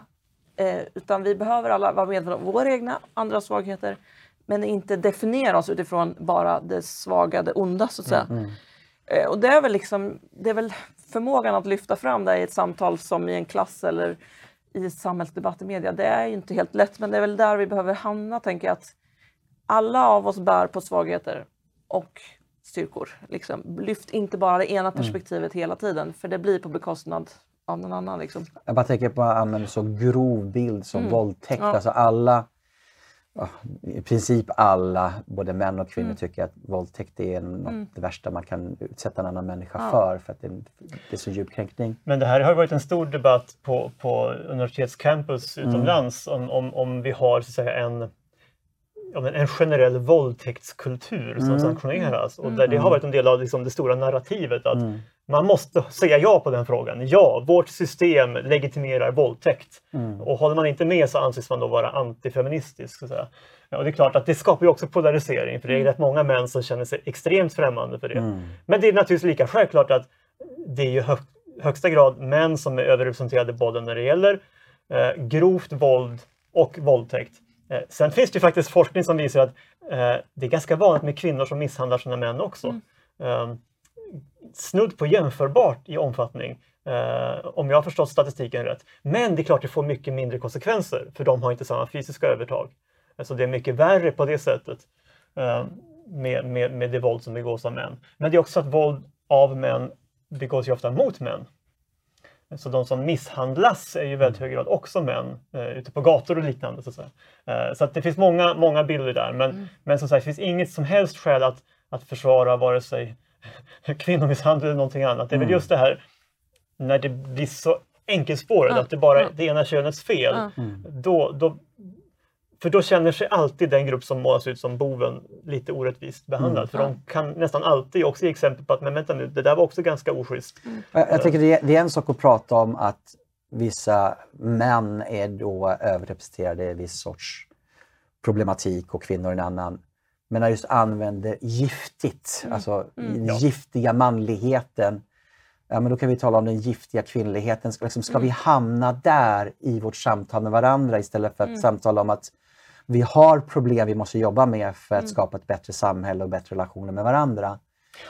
Speaker 2: Eh, utan vi behöver alla vara medvetna om våra egna, andra svagheter. Men inte definiera oss utifrån bara det svaga, det onda så att säga. Eh, och det är, väl liksom, det är väl förmågan att lyfta fram det i ett samtal som i en klass eller i samhällsdebatt i media. Det är inte helt lätt men det är väl där vi behöver hamna tänker jag. Att alla av oss bär på svagheter och styrkor. Liksom. Lyft inte bara det ena perspektivet hela tiden för det blir på bekostnad av någon annan. Liksom.
Speaker 1: Jag bara tänker på att man använder så grov bild som våldtäkt.
Speaker 2: Ja.
Speaker 1: Alltså alla, ja, i princip alla, både män och
Speaker 2: Mm.
Speaker 1: kvinnor, tycker att våldtäkt är något det värsta man kan utsätta en annan människa
Speaker 2: Ja.
Speaker 1: för. För att det, det är så djup kränkning.
Speaker 3: Men det här har varit en stor debatt på, på universitetscampus utomlands om, om, om vi har så att säga, en, ja, en generell våldtäktskultur som sanktioneras. Och där det har varit en del av liksom, det stora narrativet att man måste säga ja på den frågan. Ja, vårt system legitimerar våldtäkt. Och håller man inte med så anses man då vara antifeministisk. Så att säga. Ja, och det är klart att det skapar ju också polarisering för det är rätt många män som känner sig extremt främmande för det. Men det är naturligtvis lika självklart att det är ju hög, högsta grad män som är överrepresenterade både när det gäller eh, grovt våld och våldtäkt. Eh, sen finns det ju faktiskt forskning som visar att eh, det är ganska vanligt med kvinnor som misshandlar sina män också.
Speaker 2: Mm.
Speaker 3: Eh, snudd på jämförbart i omfattning, eh, om jag har förstått statistiken rätt. Men det är klart det får mycket mindre konsekvenser, för de har inte samma fysiska övertag. Så det är mycket värre på det sättet eh, med, med, med det våld som begås av män. Men det är också att våld av män begås ju ofta mot män. Så de som misshandlas är ju i väldigt hög grad också män eh, ute på gator och liknande. Så att. Eh, så att det finns många, många bilder där. Men,
Speaker 2: Mm.
Speaker 3: men som sagt, det finns inget som helst skäl att, att försvara vare sig kvinnomisshandel eller någonting annat. Det är väl
Speaker 1: Mm.
Speaker 3: just det här när det blir så enkelspårat,
Speaker 2: Ja,
Speaker 3: att det bara är det ena könets fel.
Speaker 2: Ja.
Speaker 3: Då, då, för då känner sig alltid den grupp som målas ut som boven lite orättvist behandlad. För
Speaker 2: Ja.
Speaker 3: de kan nästan alltid också ge exempel på att men vänta nu, det där var också ganska oschysst.
Speaker 1: Jag, jag tycker det är, det är en sak att prata om att vissa män är då överrepresenterade i viss sorts problematik och kvinnor en annan. Men när just använder giftigt, alltså den
Speaker 3: Ja.
Speaker 1: giftiga manligheten, ja, men då kan vi tala om den giftiga kvinnligheten. Ska, liksom, ska vi hamna där i vårt samtal med varandra istället för att samtala om att vi har problem vi måste jobba med för att skapa ett bättre samhälle och bättre relationer med varandra.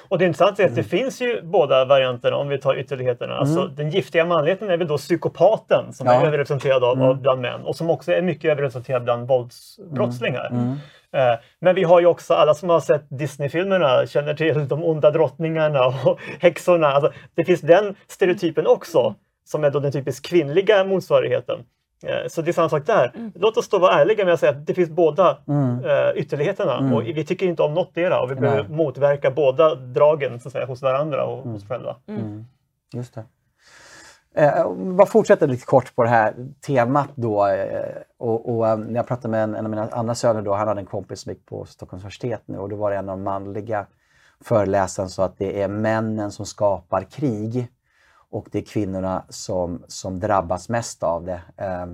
Speaker 3: Och det intressanta är att
Speaker 1: Mm.
Speaker 3: det finns ju båda varianterna om vi tar ytterligheterna. Alltså, den giftiga manligheten är väl då psykopaten som
Speaker 1: Ja. Mm.
Speaker 3: är överrepresenterad av, av bland män och som också är mycket överrepresenterad bland våldsbrottslingar.
Speaker 1: Mm.
Speaker 3: Eh, Men vi har ju också, alla som har sett Disney-filmerna känner till de onda drottningarna och häxorna. Alltså, det finns den stereotypen också som är då den typiskt kvinnliga motsvarigheten. Eh, Så det är samma sak där. Låt oss då vara ärliga med att säga att det finns båda
Speaker 1: Mm.
Speaker 3: eh, ytterligheterna och vi tycker inte om något dera och vi behöver motverka båda dragen så att säga, hos varandra och hos själva.
Speaker 1: Just det. Eh, bara fortsätta lite kort på det här temat då. Eh, och, och, eh, när jag pratade med en, en av mina andra söner då, han hade en kompis som gick på Stockholms universitet nu och då var det en av de manliga föreläsaren som sa att det är männen som skapar krig och det är kvinnorna som, som drabbas mest av det. Eh,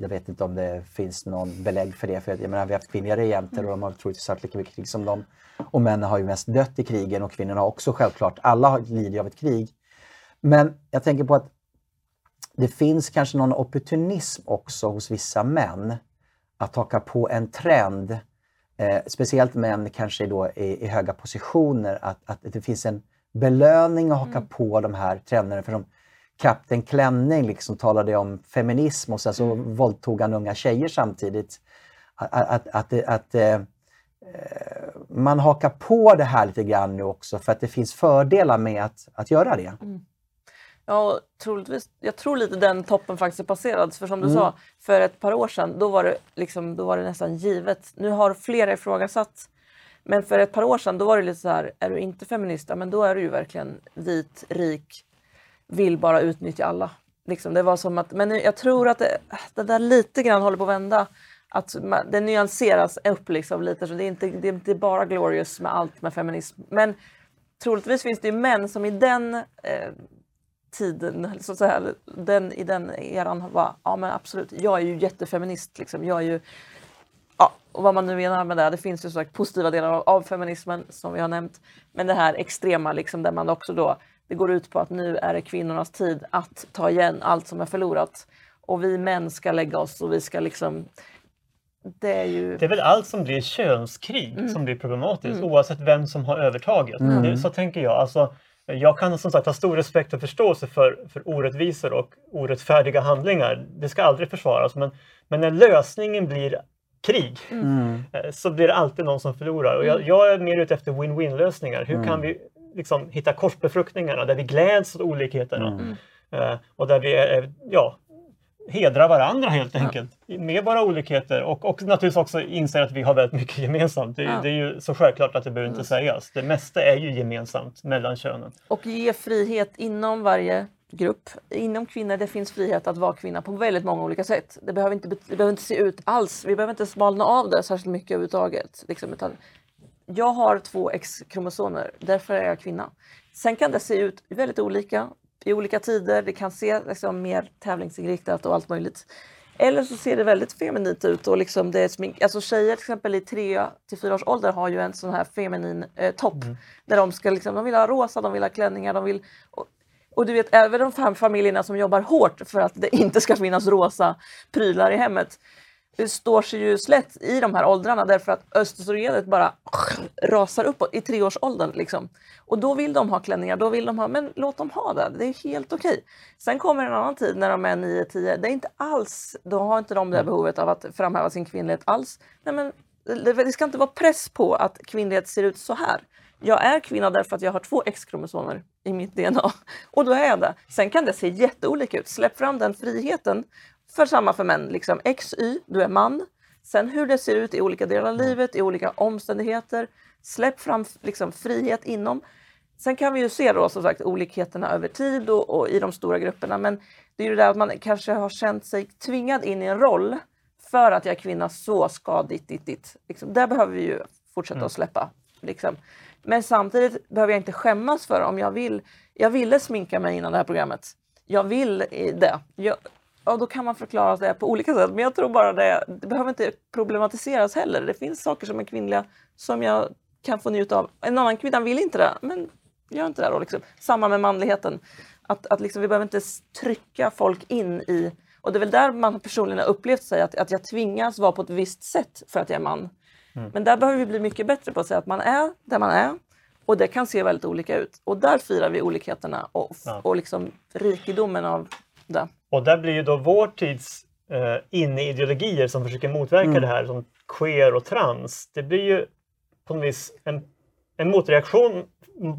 Speaker 1: jag vet inte om det finns någon belägg för det, för jag menar, vi har haft kvinnliga regenter och de har troligtvis haft lika mycket krig som dem. Och männen har ju mest dött i krigen och kvinnorna har också självklart, alla lider ju av ett krig. Men jag tänker på att det finns kanske någon opportunism också hos vissa män att haka på en trend. Eh, speciellt män kanske då i, i höga positioner. Att, att det finns en belöning att haka på de här trenderna. För som Kapten Klänning liksom talade om feminism och sen så våldtog han unga tjejer samtidigt. Att, att, att, att, att eh, man hakar på det här lite grann nu också för att det finns fördelar med att, att göra det.
Speaker 2: Ja, troligtvis, jag tror lite den toppen faktiskt är passerad. För som
Speaker 1: Mm.
Speaker 2: du sa, för ett par år sedan då var, det liksom, då var det nästan givet. Nu har flera ifrågasatt. Men för ett par år sedan då var det lite så här, är du inte feminist, men då är du ju verkligen vit, rik, vill bara utnyttja alla. Liksom, det var som att, men jag tror att det, det där lite grann håller på att vända. Att man, det nyanseras upp liksom lite, så det är inte, det är inte bara glorious med allt med feminism. Men troligtvis finns det ju män som i den eh, tiden, så att säga, den, i den eran var, ja men absolut, jag är ju jättefeminist liksom. Jag är ju, ja, och vad man nu menar med det, det finns ju så sagt positiva delar av, av feminismen som vi har nämnt. Men det här extrema liksom där man också då, det går ut på att nu är det kvinnornas tid att ta igen allt som är förlorat. Och vi män ska lägga oss och vi ska liksom, det är ju...
Speaker 3: Det är väl allt som blir könskrig som blir problematiskt oavsett vem som har övertaget. Det, så tänker jag. Alltså, jag kan som sagt ha stor respekt och förståelse för, för orättvisor och orättfärdiga handlingar. Det ska aldrig försvaras. Men, men när lösningen blir krig eh, så blir det alltid någon som förlorar. Och jag, jag är mer ute efter win-win lösningar. Hur kan vi liksom hitta korsbefruktningarna där vi gläds åt olikheterna? Eh, och där vi är, ja, hedrar varandra helt enkelt med våra olikheter och, och naturligtvis också inser att vi har väldigt mycket gemensamt. Det,
Speaker 2: Ja.
Speaker 3: det är ju så självklart att det behöver inte sägas. Det mesta är ju gemensamt mellan könen.
Speaker 2: Och ge frihet inom varje grupp. Inom kvinnor det finns frihet att vara kvinna på väldigt många olika sätt. Det behöver inte, det behöver inte se ut alls. Vi behöver inte smalna av det särskilt mycket överhuvudtaget. Liksom, utan jag har två X-kromosomer, därför är jag kvinna. Sen kan det se ut väldigt olika i olika tider. Det kan se liksom, mer tävlingsinriktat och allt möjligt. Eller så ser det väldigt feminint ut och liksom det är smink. Alltså tjejer till exempel i 3 till 4 års ålder har ju en sån här feminin eh, topp.
Speaker 3: Mm.
Speaker 2: Där de ska liksom, de vill ha rosa, de vill ha klänningar, de vill... Och, och du vet även de fem familjerna som jobbar hårt för att det inte ska finnas rosa prylar i hemmet står sig ju slätt i de här åldrarna därför att östrogenet bara rasar uppåt i treårsåldern. Liksom. Och då vill de ha klänningar, då vill de ha, men låt dem ha det, det är helt okej. Sen kommer en annan tid när de är 9-10, det är inte alls, då har inte de det behovet av att framhäva sin kvinnlighet alls. Nej, men det ska inte vara press på att kvinnlighet ser ut så här. Jag är kvinna därför att jag har två X-kromosomer i mitt DNA. Och då är jag det. Sen kan det se jätteolika ut. Släpp fram den friheten. För samma för män. Liksom XY, du är man. Sen hur det ser ut i olika delar av livet, i olika omständigheter. Släpp fram liksom, frihet inom. Sen kan vi ju se då som sagt olikheterna över tid och, och i de stora grupperna. Men det är ju det där att man kanske har känt sig tvingad in i en roll för att jag är kvinna, så ska ditt, ditt, ditt. Liksom, där behöver vi ju fortsätta att släppa. Liksom. Men samtidigt behöver jag inte skämmas för om jag vill. Jag ville sminka mig innan det här programmet. Jag vill det. Jag, ja, då kan man förklara det på olika sätt. Men jag tror bara det, det behöver inte problematiseras heller. Det finns saker som är kvinnliga som jag kan få njuta av. En annan kvinna vill inte det, men gör inte det då. Liksom. Samma med manligheten. Att, att liksom, vi behöver inte trycka folk in i... Och det är väl där man personligen har upplevt sig, att, att jag tvingas vara på ett visst sätt för att jag är man. Men där behöver vi bli mycket bättre på att säga att man är där man är. Och det kan se väldigt olika ut. Och där firar vi olikheterna och,
Speaker 3: Ja.
Speaker 2: och liksom rikedomen av det.
Speaker 3: Och där blir ju då vår tids eh, inneideologier som försöker motverka
Speaker 1: Mm.
Speaker 3: det här, som queer och trans. Det blir ju på något vis en, en motreaktion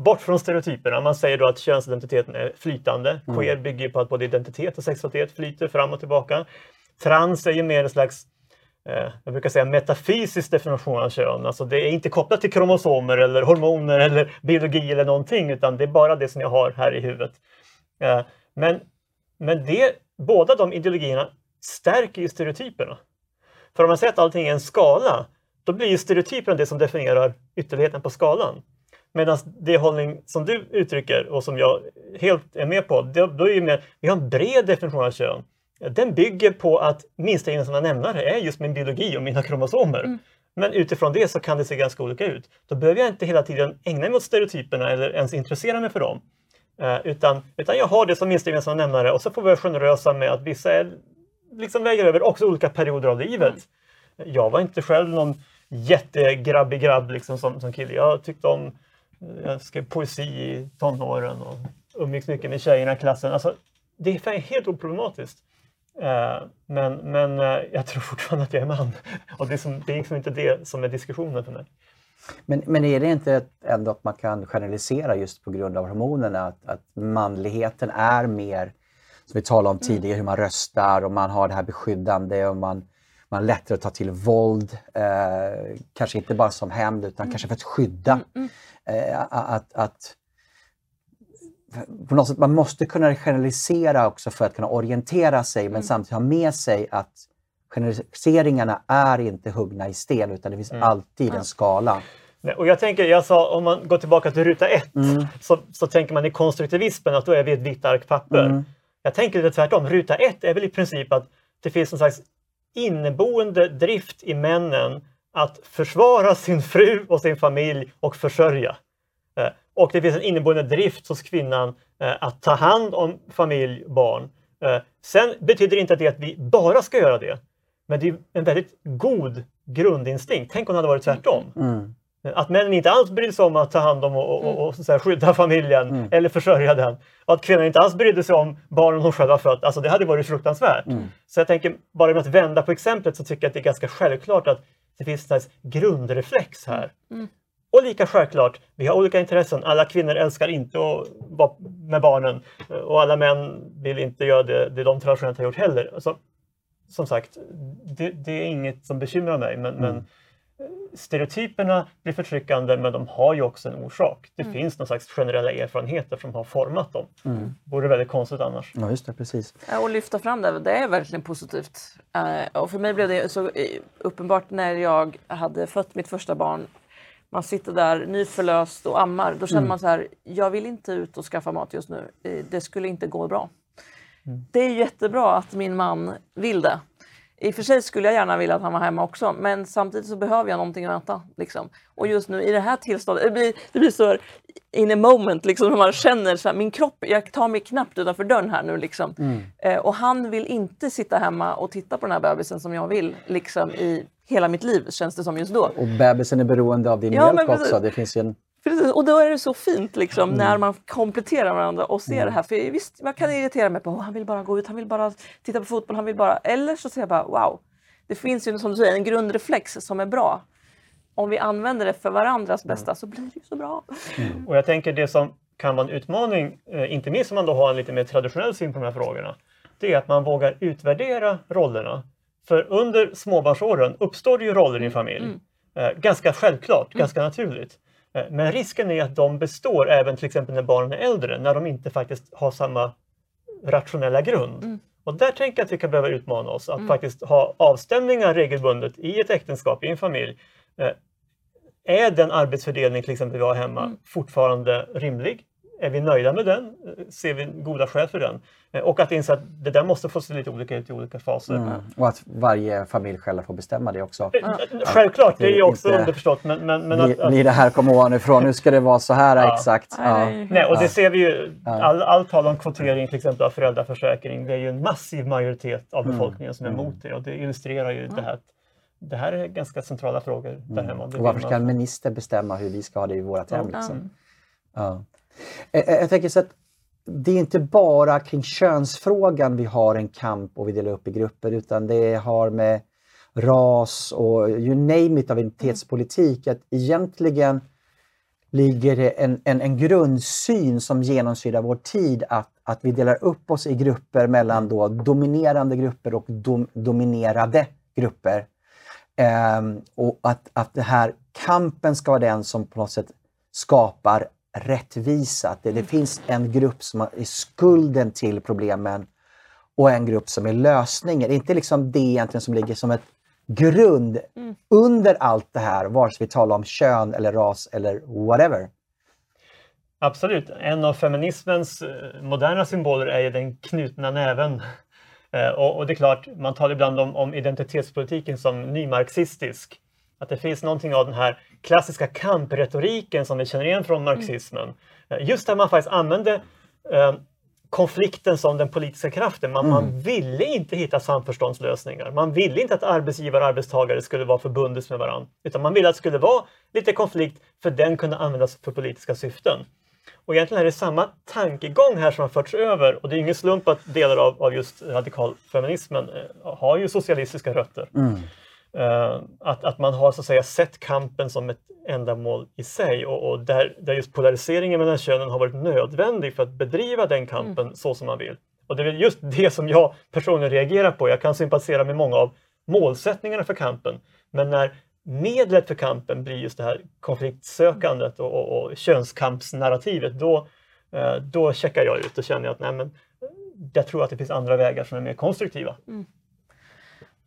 Speaker 3: bort från stereotyperna. Man säger då att könsidentiteten är flytande.
Speaker 1: Mm.
Speaker 3: Queer bygger på att både identitet och sexualitet flyter fram och tillbaka. Trans är ju mer en slags eh, jag brukar säga metafysisk definition av kön. Alltså det är inte kopplat till kromosomer eller hormoner eller biologi eller någonting utan det är bara det som jag har här i huvudet. Eh, men men det, båda de ideologierna stärker ju stereotyperna. För om man säger att allting är en skala, då blir ju stereotyperna det som definierar ytterligheten på skalan. Medan det hållning som du uttrycker och som jag helt är med på, det, då är ju mer, vi har en bred definition av kön. Den bygger på att minsta gemensamma nämnare är just min biologi och mina kromosomer. Men utifrån det så kan det se ganska olika ut. Då behöver jag inte hela tiden ägna mig åt stereotyperna eller ens intressera mig för dem. Eh, utan, utan jag har det som minsta gemensamma nämnare och så får vi vara generösa med att vissa är, liksom väger över också olika perioder av livet. Jag var inte själv någon jättegrabbig grabb liksom som, som kille. Jag tyckte om, jag skrev poesi i tonåren och umgicks mycket med tjejerna i klassen. Alltså, det är helt oproblematiskt. Eh, men men eh, jag tror fortfarande att jag är man. Och det är, som, det är liksom inte det som är diskussionen för mig.
Speaker 1: Men, men är det inte ändå att man kan generalisera just på grund av hormonerna? Att, att manligheten är mer, som vi talade om tidigare, hur man röstar och man har det här beskyddande och man, man är lättare att ta till våld. Eh, kanske inte bara som hämnd utan kanske för att skydda. Eh, att, att, på något sätt, man måste kunna generalisera också för att kunna orientera sig men samtidigt ha med sig att generaliseringarna är inte huggna i sten utan det finns alltid en skala.
Speaker 3: Och jag tänker, jag sa om man går tillbaka till ruta ett
Speaker 1: Mm.
Speaker 3: så, så tänker man i konstruktivismen att då är vi ett vitt ark papper.
Speaker 1: Mm.
Speaker 3: Jag tänker lite tvärtom. Ruta ett är väl i princip att det finns en slags inneboende drift i männen att försvara sin fru och sin familj och försörja. Eh, Och det finns en inneboende drift hos kvinnan eh, att ta hand om familj och barn. Eh, Sen betyder inte det att vi bara ska göra det. Men det är en väldigt god grundinstinkt. Tänk om det hade varit tvärtom.
Speaker 1: Mm.
Speaker 3: Att männen inte alls brydde sig om att ta hand om och, och, och, och så här, skydda familjen
Speaker 1: Mm.
Speaker 3: eller försörja den. Och att kvinnan inte alls brydde sig om barnen hon själv har fött. Alltså det hade varit fruktansvärt.
Speaker 1: Mm.
Speaker 3: Så jag tänker, bara med att vända på exemplet så tycker jag att det är ganska självklart att det finns en slags grundreflex här. Och lika självklart, vi har olika intressen. Alla kvinnor älskar inte att vara med barnen och alla män vill inte göra det, det de traditionellt har gjort heller. Alltså, som sagt, det, det är inget som bekymrar mig. Men, men stereotyperna blir förtryckande men de har ju också en orsak. Det finns någon slags generella erfarenheter som har format dem.
Speaker 1: Mm.
Speaker 3: Vore väldigt konstigt annars.
Speaker 1: Ja, just det, precis.
Speaker 2: Ja, Och lyfta fram det, det är verkligen positivt. Eh, och för mig blev det så eh, uppenbart när jag hade fött mitt första barn. Man sitter där nyförlöst och ammar. Då känner man så här, jag vill inte ut och skaffa mat just nu. Eh, Det skulle inte gå bra. Det är jättebra att min man vill det. I och för sig skulle jag gärna vilja att han var hemma också, men samtidigt så behöver jag någonting att äta. Liksom. Och just nu i det här tillståndet, det blir, det blir så in a moment, liksom, när man känner så här, min kropp, jag tar mig knappt utanför dörren här nu. Liksom.
Speaker 1: Mm.
Speaker 2: Eh, och han vill inte sitta hemma och titta på den här bebisen som jag vill, liksom i hela mitt liv känns det som just då.
Speaker 1: Och bebisen är beroende av din
Speaker 2: Ja,
Speaker 1: mjölk också. Det finns en...
Speaker 2: Precis, och då är det så fint liksom,
Speaker 1: Mm.
Speaker 2: när man kompletterar varandra och ser det här. För visst, man kan irritera mig på att han vill bara gå ut, han vill bara titta på fotboll, han vill bara... Eller så säger jag bara wow, det finns ju som du säger en grundreflex som är bra. Om vi använder det för varandras
Speaker 1: Mm.
Speaker 2: bästa så blir det ju så bra.
Speaker 3: Och jag tänker det som kan vara en utmaning, eh, inte minst om man då har en lite mer traditionell syn på de här frågorna, det är att man vågar utvärdera rollerna. För under småbarnsåren uppstår det ju roller i en familj. Eh, ganska självklart, ganska naturligt. Eh, men risken är att de består även till exempel när barnen är äldre, när de inte faktiskt har samma rationella grund. Och där tänker jag att vi kan behöva utmana oss, att faktiskt ha avstämningar regelbundet i ett äktenskap, i en familj. Eh, är den arbetsfördelning till exempel vi har hemma fortfarande rimlig? Är vi nöjda med den? Eh, Ser vi goda skäl för den? Eh, Och att inse att det där måste få se lite olika ut i olika faser.
Speaker 1: Mm. Och att varje familj själv får bestämma det också.
Speaker 3: Eh, Självklart, det är ju också
Speaker 1: Inte-
Speaker 3: underförstått. Men, men, men
Speaker 1: Ni,
Speaker 3: att,
Speaker 1: ni det här kommer ovanifrån, nu ska det vara så här
Speaker 3: Ja.
Speaker 1: exakt. Ja.
Speaker 2: Nej.
Speaker 3: och det ser vi ju, all, all tal om kvotering till exempel av föräldraförsäkring, det är ju en massiv majoritet av befolkningen som är emot det och det illustrerar ju det här att det här är ganska centrala frågor där hemma. Det
Speaker 1: Och varför ska en minister bestämma hur vi ska ha det i vårt hem? Liksom? Ja. Eh, eh, jag tänker så att det är inte bara kring könsfrågan vi har en kamp och vi delar upp i grupper utan det har med ras och you name it av identitetspolitik. Att egentligen ligger det en, en, en grundsyn som genomsyrar vår tid att, att vi delar upp oss i grupper mellan då dominerande grupper och dom, dominerade grupper. Um, och att, att den här kampen ska vara den som på något sätt skapar rättvisa. Att det, det finns en grupp som är skulden till problemen och en grupp som är lösningen. Det är inte liksom det egentligen som ligger som ett grund under allt det här, vare sig vi talar om kön eller ras eller whatever.
Speaker 3: Absolut. En av feminismens eh, moderna symboler är ju den knutna näven. Eh, Och, och det är klart, man talar ibland om, om identitetspolitiken som nymarxistisk. Att det finns någonting av den här klassiska kampretoriken som vi känner igen från marxismen. Eh, Just där man faktiskt använde eh, konflikten som den politiska kraften. Man, man ville inte hitta samförståndslösningar. Man ville inte att arbetsgivare och arbetstagare skulle vara förbundet med varandra. Utan man ville att det skulle vara lite konflikt för den kunde användas för politiska syften. Och egentligen är det samma tankegång här som har förts över och det är ingen slump att delar av, av just radikalfeminismen eh, har ju socialistiska rötter. Eh, att, att man har så att säga sett kampen som ett ändamål i sig och, och där, där just polariseringen mellan könen har varit nödvändig för att bedriva den kampen så som man vill. Och det är just det som jag personligen reagerar på. Jag kan sympatisera med många av målsättningarna för kampen. Men när medlet för kampen blir just det här konfliktsökandet och, och, och könskampsnarrativet, då, eh, då checkar jag ut och känner att nej, men, jag tror att det finns andra vägar som är mer konstruktiva.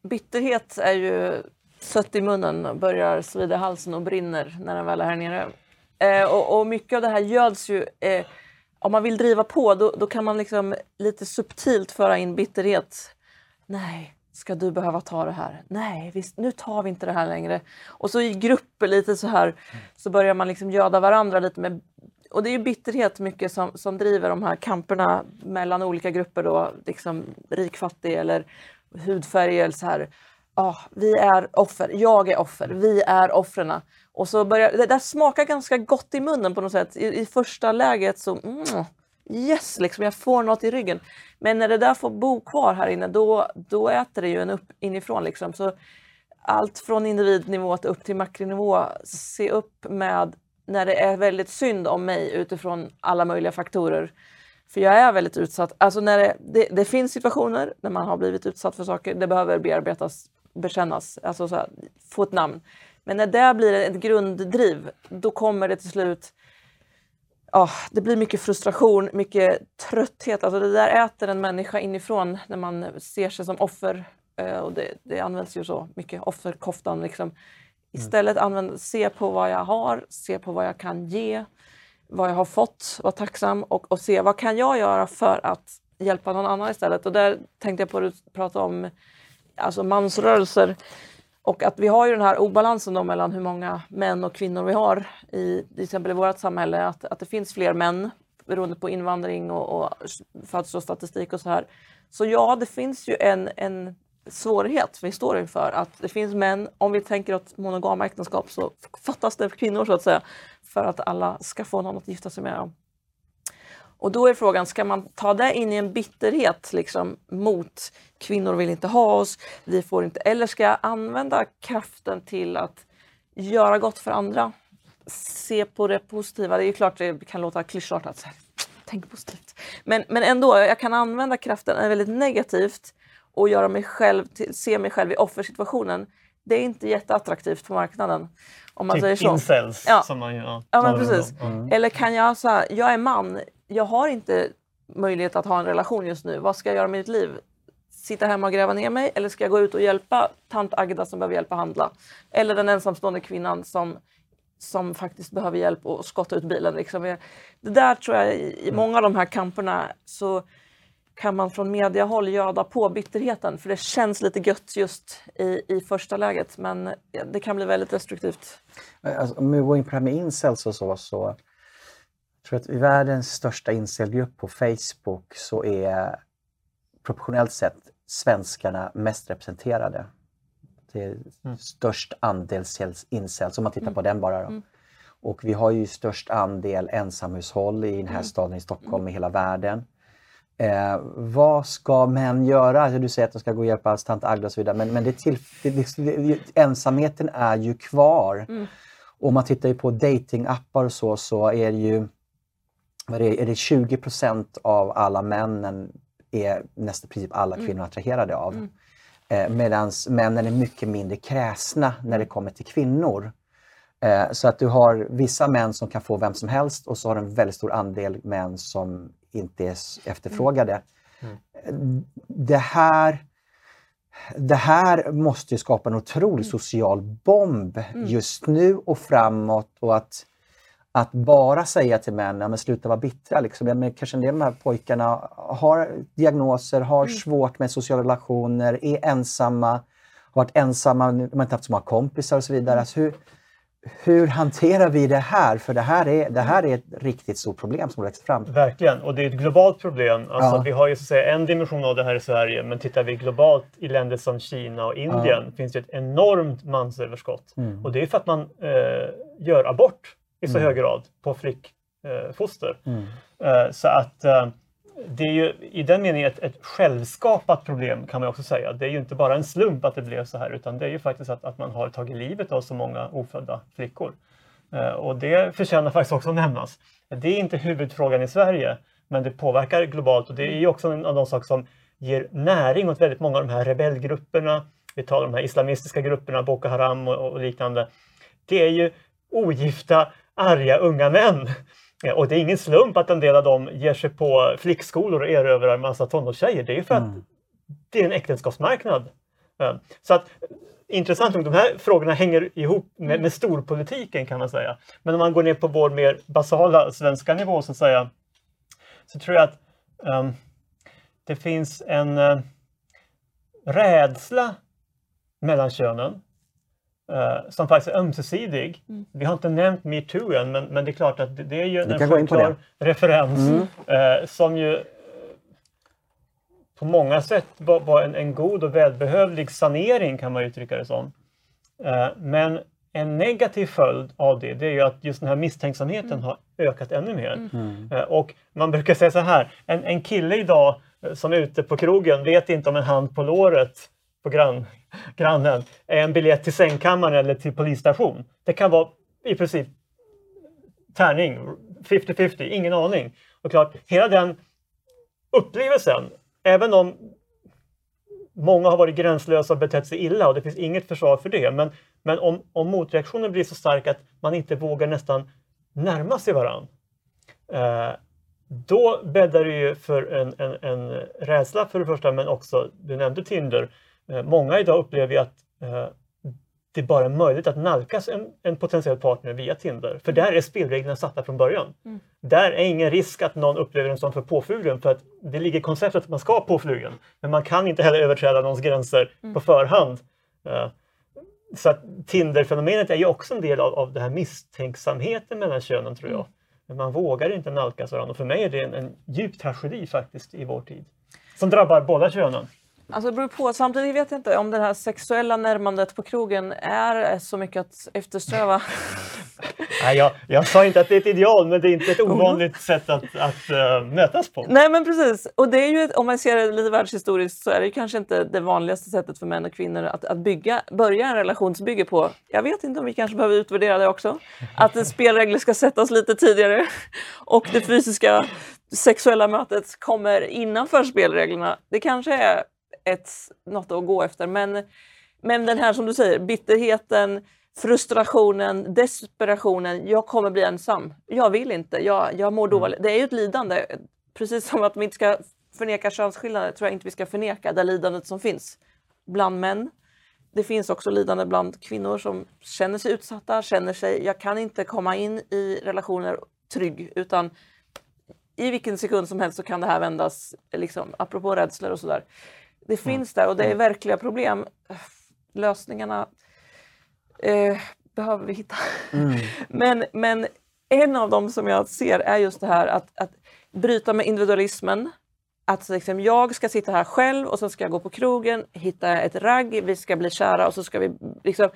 Speaker 2: Bitterhet är ju sött i munnen, börjar svida i halsen och brinner när den väl är här nere. Eh, och, och mycket av det här göds ju... Eh, om man vill driva på då, då kan man liksom lite subtilt föra in bitterhet. Nej, ska du behöva ta det här? Nej, visst, nu tar vi inte det här längre. Och så i grupper lite så här så börjar man liksom göda varandra lite med och det är ju bitterhet mycket som, som driver de här kamperna mellan olika grupper då, liksom rik-fattig eller hudfärg eller så här. Ah, vi är offer, jag är offer, vi är offren. Och så börjar, det där smakar ganska gott i munnen på något sätt. I, i första läget så, mm, yes, liksom, jag får något i ryggen. Men när det där får bo kvar här inne, då, då äter det ju en upp inifrån. Liksom. Så allt från individnivå till upp till makronivå, se upp med när det är väldigt synd om mig utifrån alla möjliga faktorer. För jag är väldigt utsatt. Alltså när det, det, det finns situationer när man har blivit utsatt för saker, det behöver bearbetas, bekännas, alltså så här, få ett namn. Men när det blir ett grunddriv, då kommer det till slut Ja, det blir mycket frustration, mycket trötthet. Alltså det där äter en människa inifrån när man ser sig som offer. Eh, och det, det används ju så mycket, offerkoftan. Liksom. Istället använd, se på vad jag har, se på vad jag kan ge, vad jag har fått, vara tacksam och, och se vad kan jag göra för att hjälpa någon annan istället. Och där tänkte jag på att prata om alltså mansrörelser och att vi har ju den här obalansen då mellan hur många män och kvinnor vi har i till exempel i vårt samhälle. Att, att det finns fler män beroende på invandring och, och födelsestatistik och så här. Så ja, det finns ju en, en svårighet vi står inför. Att det finns män, om vi tänker åt monogama äktenskap så fattas det kvinnor så att säga för att alla ska få någon att gifta sig med. Och då är frågan, ska man ta det in i en bitterhet liksom, mot kvinnor vill inte ha oss, vi får inte, eller ska jag använda kraften till att göra gott för andra? Se på det positiva. Det är klart det kan låta klyschartat, tänk positivt. Men, men ändå, jag kan använda kraften väldigt negativt och göra mig själv till, se mig själv i offersituationen. Det är inte jätteattraktivt på marknaden. Om man
Speaker 3: typ
Speaker 2: säger så.
Speaker 3: incels.
Speaker 2: Ja.
Speaker 3: Som man, ja,
Speaker 2: Ja, men precis.
Speaker 3: Mm.
Speaker 2: Eller kan jag säga, jag är man, jag har inte möjlighet att ha en relation just nu. Vad ska jag göra med mitt liv? Sitta hemma och gräva ner mig eller ska jag gå ut och hjälpa tant Agda som behöver hjälp att handla? Eller den ensamstående kvinnan som, som faktiskt behöver hjälp att skotta ut bilen. Liksom. Det där tror jag, i i många av de här kamperna så kan man från mediahåll göda på bitterheten för det känns lite gött just i, i första läget men det kan bli väldigt destruktivt.
Speaker 1: Alltså, om vi går in på det här med incels och så, så jag tror att i världens största incelgrupp på Facebook så är proportionellt sett svenskarna mest representerade. Det är störst andel cels- incels, om man tittar på den bara. Då. Och vi har ju störst andel ensamhushåll i den här staden i Stockholm i hela världen. Eh, vad ska män göra? Alltså, Du säger att de ska gå och hjälpa tant Agda och så vidare, men, men det till, det, det, ensamheten är ju kvar. Och om man tittar på datingappar och så, så är det ju är det, är det 20% av alla männen är nästan princip alla kvinnor attraherade av. Eh, Medan männen är mycket mindre kräsna när det kommer till kvinnor. Eh, så att du har vissa män som kan få vem som helst och så har du en väldigt stor andel män som inte är s- efterfrågade. Eh, Det här det här måste ju skapa en otrolig social bomb just nu och framåt och att, att bara säga till män, ja, men sluta vara bittra. Liksom. Men kanske en del av de här pojkarna har diagnoser, har svårt med sociala relationer, är ensamma, har varit ensamma, de har inte haft så många kompisar och så vidare. Alltså hur, hur hanterar vi det här? För det här är, det här är ett riktigt stort problem som växt fram.
Speaker 3: Verkligen, och det är ett globalt problem. Alltså,
Speaker 1: Ja.
Speaker 3: Vi har ju så att säga, en dimension av det här i Sverige, men tittar vi globalt i länder som Kina och Indien finns det ett enormt mansöverskott.
Speaker 1: Mm.
Speaker 3: Och det är för att man eh, gör abort i så hög grad på flickfoster. Eh.
Speaker 1: Mm.
Speaker 3: Eh, så att eh, det är ju i den meningen ett, ett självskapat problem kan man också säga. Det är ju inte bara en slump att det blev så här utan det är ju faktiskt att, att man har tagit livet av så många ofödda flickor. Eh, och det förtjänar faktiskt också att nämnas. Det är inte huvudfrågan i Sverige men det påverkar globalt och det är ju också en av de saker som ger näring åt väldigt många av de här rebellgrupperna. Vi talar om de här islamistiska grupperna, Boko Haram och, och liknande. Det är ju ogifta, arga unga män. Ja, Och det är ingen slump att en del av dem ger sig på flickskolor och erövrar en massa tonårstjejer. Det är ju för att det är en äktenskapsmarknad. Ja, Så att intressant nog, de här frågorna hänger ihop med, med storpolitiken kan man säga. Men om man går ner på vår mer basala svenska nivå så att säga, så tror jag att ehm, det finns en eh, rädsla mellan könen eh, som faktiskt är ömsesidig. Vi har inte nämnt metoo än, men, men det är klart att det, det är ju en självklar referens eh, som ju eh, på många sätt var, var en, en god och välbehövlig sanering kan man uttrycka det som. Men en negativ följd av det, det är ju att just den här misstänksamheten har ökat ännu mer. Eh, och man brukar säga så här, en, en kille idag som är ute på krogen vet inte om en hand på låret på grann, grannen är en biljett till sängkammaren eller till polisstation. Det kan vara i princip tärning, 50-50, ingen aning. Och klart, hela den upplevelsen, även om många har varit gränslösa och betett sig illa och det finns inget försvar för det. Men, men om, om motreaktionen blir så stark att man inte vågar nästan närma sig varann. Eh, då bäddar det ju för en, en, en rädsla för det första men också, du nämnde Tinder. Eh, många idag upplever ju att eh, det bara är möjligt att nalkas en, en potentiell partner via Tinder. För där är spelreglerna satta från början.
Speaker 2: Mm.
Speaker 3: Där är ingen risk att någon upplever en som för påflugen för att det ligger i konceptet att man ska påflugen. Men man kan inte heller överträda någons gränser
Speaker 2: Mm.
Speaker 3: på förhand. Eh, så att Tinder-fenomenet är ju också en del av, av den här misstänksamheten mellan könen tror jag. Men man vågar inte nalkas varandra och för mig är det en, en djup tragedi faktiskt i vår tid. Som drabbar båda könen.
Speaker 2: Alltså det beror på. Samtidigt vet jag inte om det här sexuella närmandet på krogen är så mycket att eftersträva.
Speaker 3: Nej, jag, jag sa inte att det är ett ideal, men det är inte ett ovanligt sätt att, att eh, mötas på.
Speaker 2: Nej men precis. Och det är ju, om man ser det lite världshistoriskt så är det kanske inte det vanligaste sättet för män och kvinnor att, att bygga, börja en relationsbygge på. Jag vet inte om vi kanske behöver utvärdera det också. Att spelregler ska sättas lite tidigare och det fysiska sexuella mötet kommer innanför spelreglerna. Det kanske är ett, något att gå efter. Men, men den här som du säger, bitterheten, frustrationen, desperationen. Jag kommer bli ensam. Jag vill inte. Jag, jag mår dåligt. Det är ju ett lidande. Precis som att vi inte ska förneka könsskillnader tror jag inte vi ska förneka det lidandet som finns bland män. Det finns också lidande bland kvinnor som känner sig utsatta, känner sig, jag kan inte komma in i relationer trygg utan i vilken sekund som helst så kan det här vändas, liksom, apropå rädslor och sådär. Det finns där och det är verkliga problem. Lösningarna eh, behöver vi hitta. men, men en av dem som jag ser är just det här att, att bryta med individualismen. Att liksom, jag ska sitta här själv och så ska jag gå på krogen, hitta ett ragg, vi ska bli kära och så ska vi liksom...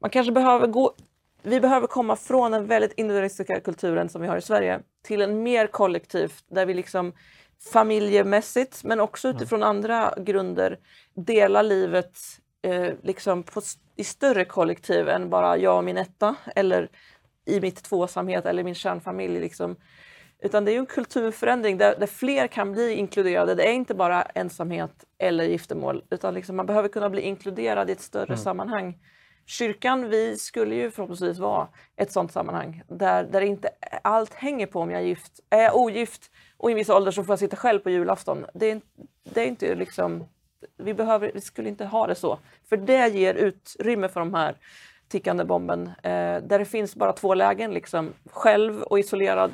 Speaker 2: Man kanske behöver gå... Vi behöver komma från den väldigt individualistiska kulturen som vi har i Sverige till en mer kollektivt där vi liksom familjemässigt men också utifrån andra grunder delar livet eh, liksom på, i större kollektiv än bara jag och min etta eller i mitt tvåsamhet eller min kärnfamilj. Liksom. Utan det är en kulturförändring där, där fler kan bli inkluderade. Det är inte bara ensamhet eller giftermål utan liksom man behöver kunna bli inkluderad i ett större sammanhang. Kyrkan, vi skulle ju förhoppningsvis vara ett sådant sammanhang där, där inte allt hänger på om jag är gift. Är jag ogift och i en viss ålder så får jag sitta själv på julafton. Det är, det är inte liksom... Vi, behöver, vi skulle inte ha det så. För det ger utrymme för de här tickande bomben. Eh, där det finns bara två lägen, liksom, själv och isolerad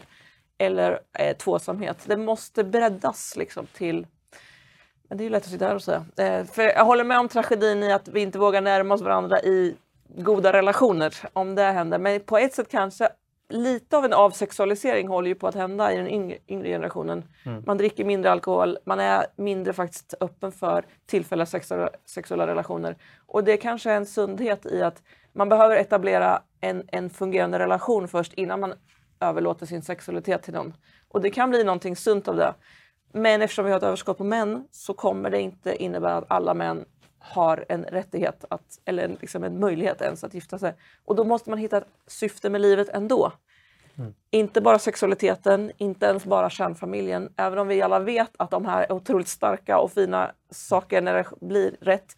Speaker 2: eller eh, tvåsamhet. Det måste breddas liksom, till men det är ju lätt att sitta här och säga. Eh, för jag håller med om tragedin i att vi inte vågar närma oss varandra i goda relationer, om det händer. Men på ett sätt kanske lite av en avsexualisering håller ju på att hända i den yngre, yngre generationen. Man dricker mindre alkohol, man är mindre faktiskt öppen för tillfälliga sexuella, sexuella relationer. Och det kanske är en sundhet i att man behöver etablera en, en fungerande relation först innan man överlåter sin sexualitet till någon. Och det kan bli någonting sunt av det. Men eftersom vi har ett överskott på män så kommer det inte innebära att alla män har en rättighet att, eller en, liksom en möjlighet ens att gifta sig. Och då måste man hitta ett syfte med livet ändå. Inte bara sexualiteten, inte ens bara kärnfamiljen. Även om vi alla vet att de här är otroligt starka och fina saker när det blir rätt.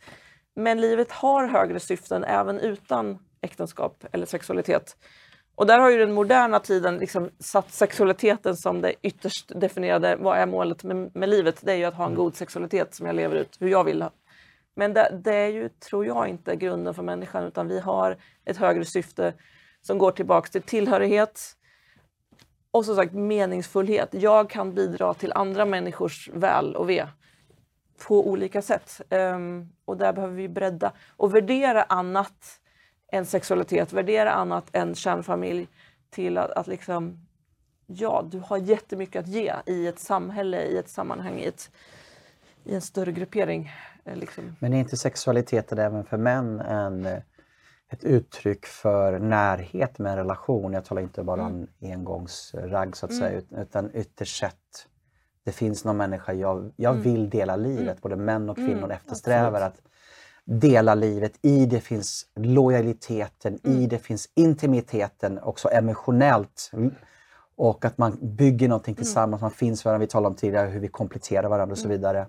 Speaker 2: Men livet har högre syften även utan äktenskap eller sexualitet. Och där har ju den moderna tiden liksom satt sexualiteten som det ytterst definierade. Vad är målet med, med livet? Det är ju att ha en god sexualitet som jag lever ut hur jag vill. Men det, det är ju, tror jag, inte grunden för människan utan vi har ett högre syfte som går tillbaks till tillhörighet och som sagt meningsfullhet. Jag kan bidra till andra människors väl och ve på olika sätt. Ehm, och där behöver vi bredda och värdera annat än sexualitet, värdera annat än kärnfamilj till att, att liksom, ja, du har jättemycket att ge i ett samhälle, i ett sammanhang, i, ett, i en större gruppering. eh, Liksom.
Speaker 1: Men är inte sexualiteten även för män en, eh, ett uttryck för närhet med en relation? Jag talar inte bara om engångsragg så att säga, ut- utan ytterst sett det finns någon människa jag, jag vill dela livet. Både män och kvinnor eftersträvar att dela livet. I det finns lojaliteten, i det finns intimiteten, också emotionellt. Och att man bygger någonting tillsammans, man finns för varandra. Vi talade om tidigare hur vi kompletterar varandra och så vidare.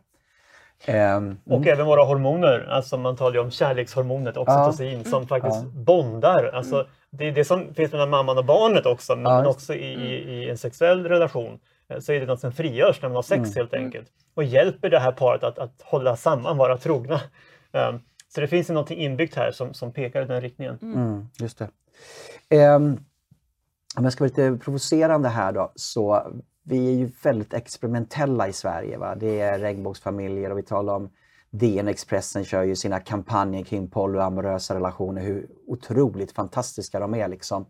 Speaker 1: Ehm,
Speaker 3: Och även våra hormoner, alltså man talar ju om kärlekshormonet oxytocin som faktiskt bondar. Alltså, Det är det som finns mellan mamman och barnet också, men,
Speaker 1: Ja,
Speaker 3: men också i, i, i en sexuell relation eh, så är det något som frigörs när man har sex helt enkelt. Och hjälper det här paret att, att hålla samman, vara trogna. Um, Så det finns något inbyggt här som, som pekar i den riktningen.
Speaker 1: Mm, mm just det. Um, om jag ska vara lite provocerande här då, så vi är ju väldigt experimentella i Sverige. Va? Det är regnbågsfamiljer och vi talar om DN Expressen kör ju sina kampanjer kring polyamorösa relationer, hur otroligt fantastiska de är. Liksom.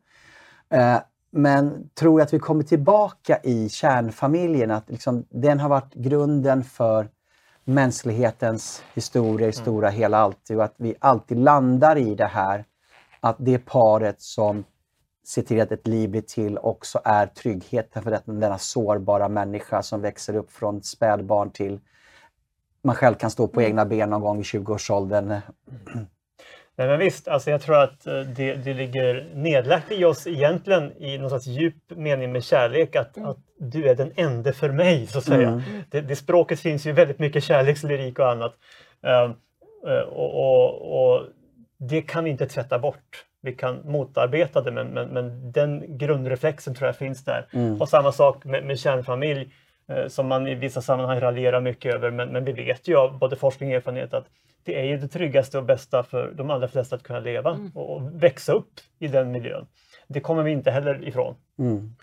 Speaker 1: Ehm, men tror jag att vi kommer tillbaka i kärnfamiljen, att liksom, den har varit grunden för mänsklighetens historia i mm. stora hela alltid och att vi alltid landar i det här att det paret som ser till att ett liv blir till också är tryggheten för denna sårbara människa som växer upp från spädbarn till man själv kan stå på mm. egna ben någon gång i 20-årsåldern.
Speaker 3: Nej, men visst, alltså jag tror att eh, det, det ligger nedlagt i oss egentligen i någon slags djup mening med kärlek att, mm. att du är den enda för mig, så att säga. Mm. Det, det, språket finns ju väldigt mycket kärlekslyrik och annat. Uh, och, och, och, det kan vi inte tvätta bort. Vi kan motarbeta det, men, men, men den grundreflexen tror jag finns där. Mm. Och samma sak med, med kärnfamilj uh, som man i vissa sammanhang raljerar mycket över, men, men vi vet ju av både forskning och erfarenhet att det är ju det tryggaste och bästa för de allra flesta att kunna leva mm. och växa upp i den miljön. Det kommer vi inte heller ifrån. Mm.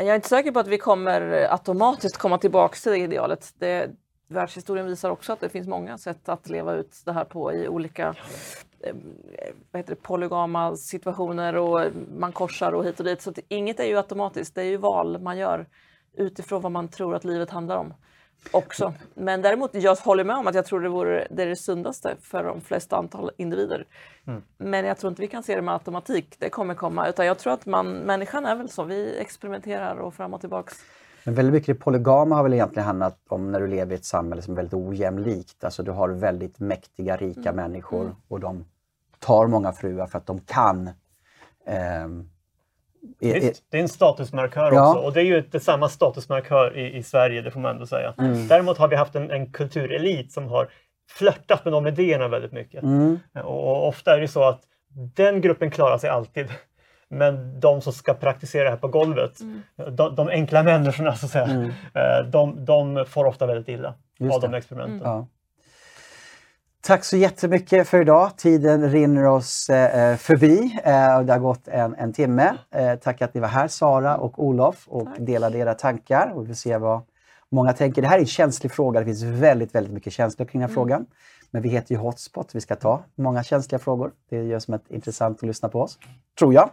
Speaker 2: Jag är inte säker på att vi kommer automatiskt komma tillbaka till det idealet. Det, världshistorien visar också att det finns många sätt att leva ut det här på i olika eh, vad heter det, polygama situationer och man korsar och hit och dit. Så inget är ju automatiskt, det är ju val man gör utifrån vad man tror att livet handlar om också. Men däremot, jag håller med om att jag tror det vore det, är det sundaste för de flesta antal individer. Mm. Men jag tror inte vi kan se det med automatik, det kommer komma. Utan jag tror att man, människan är väl så, vi experimenterar och fram och tillbaks.
Speaker 1: Men väldigt mycket det polygama har väl egentligen handlat om när du lever i ett samhälle som är väldigt ojämlikt. Alltså du har väldigt mäktiga, rika mm. människor mm. och de tar många fruar för att de kan. Um,
Speaker 3: Visst, det är en statusmarkör ja. också och det är ju inte samma statusmarkör i, i Sverige, det får man ändå säga. Mm. Däremot har vi haft en, en kulturelit som har flörtat med de idéerna väldigt mycket. Mm. Och, och, ofta är det så att den gruppen klarar sig alltid. Men de som ska praktisera det här på golvet, mm. de, de, enkla människorna så att säga, mm. Eh, de, de, får ofta väldigt illa Just av det. de experimenten. Ja.
Speaker 1: Tack så jättemycket för idag. Tiden rinner oss eh, förbi. Eh, det har gått en, en timme. Eh, tack att ni var här, Sara och Olof, och tack. delade era tankar. Och vi får se vad många tänker. Det här är en känslig fråga. Det finns väldigt, väldigt mycket känslor kring den här mm. frågan. Men vi heter ju Hotspot. Vi ska ta många känsliga frågor. Det gör som ett intressant att lyssna på oss, tror jag.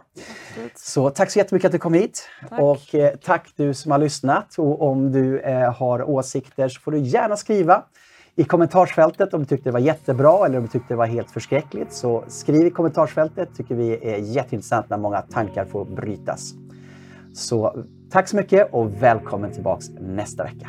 Speaker 1: Så tack så jättemycket att du kom hit. Tack. Och eh, tack du som har lyssnat. Och om du eh, har åsikter så får du gärna skriva i kommentarsfältet om du tyckte det var jättebra eller om du tyckte det var helt förskräckligt. Så skriv i kommentarsfältet. tycker vi är jätteintressant när många tankar får brytas. Så tack så mycket och välkommen tillbaks nästa vecka.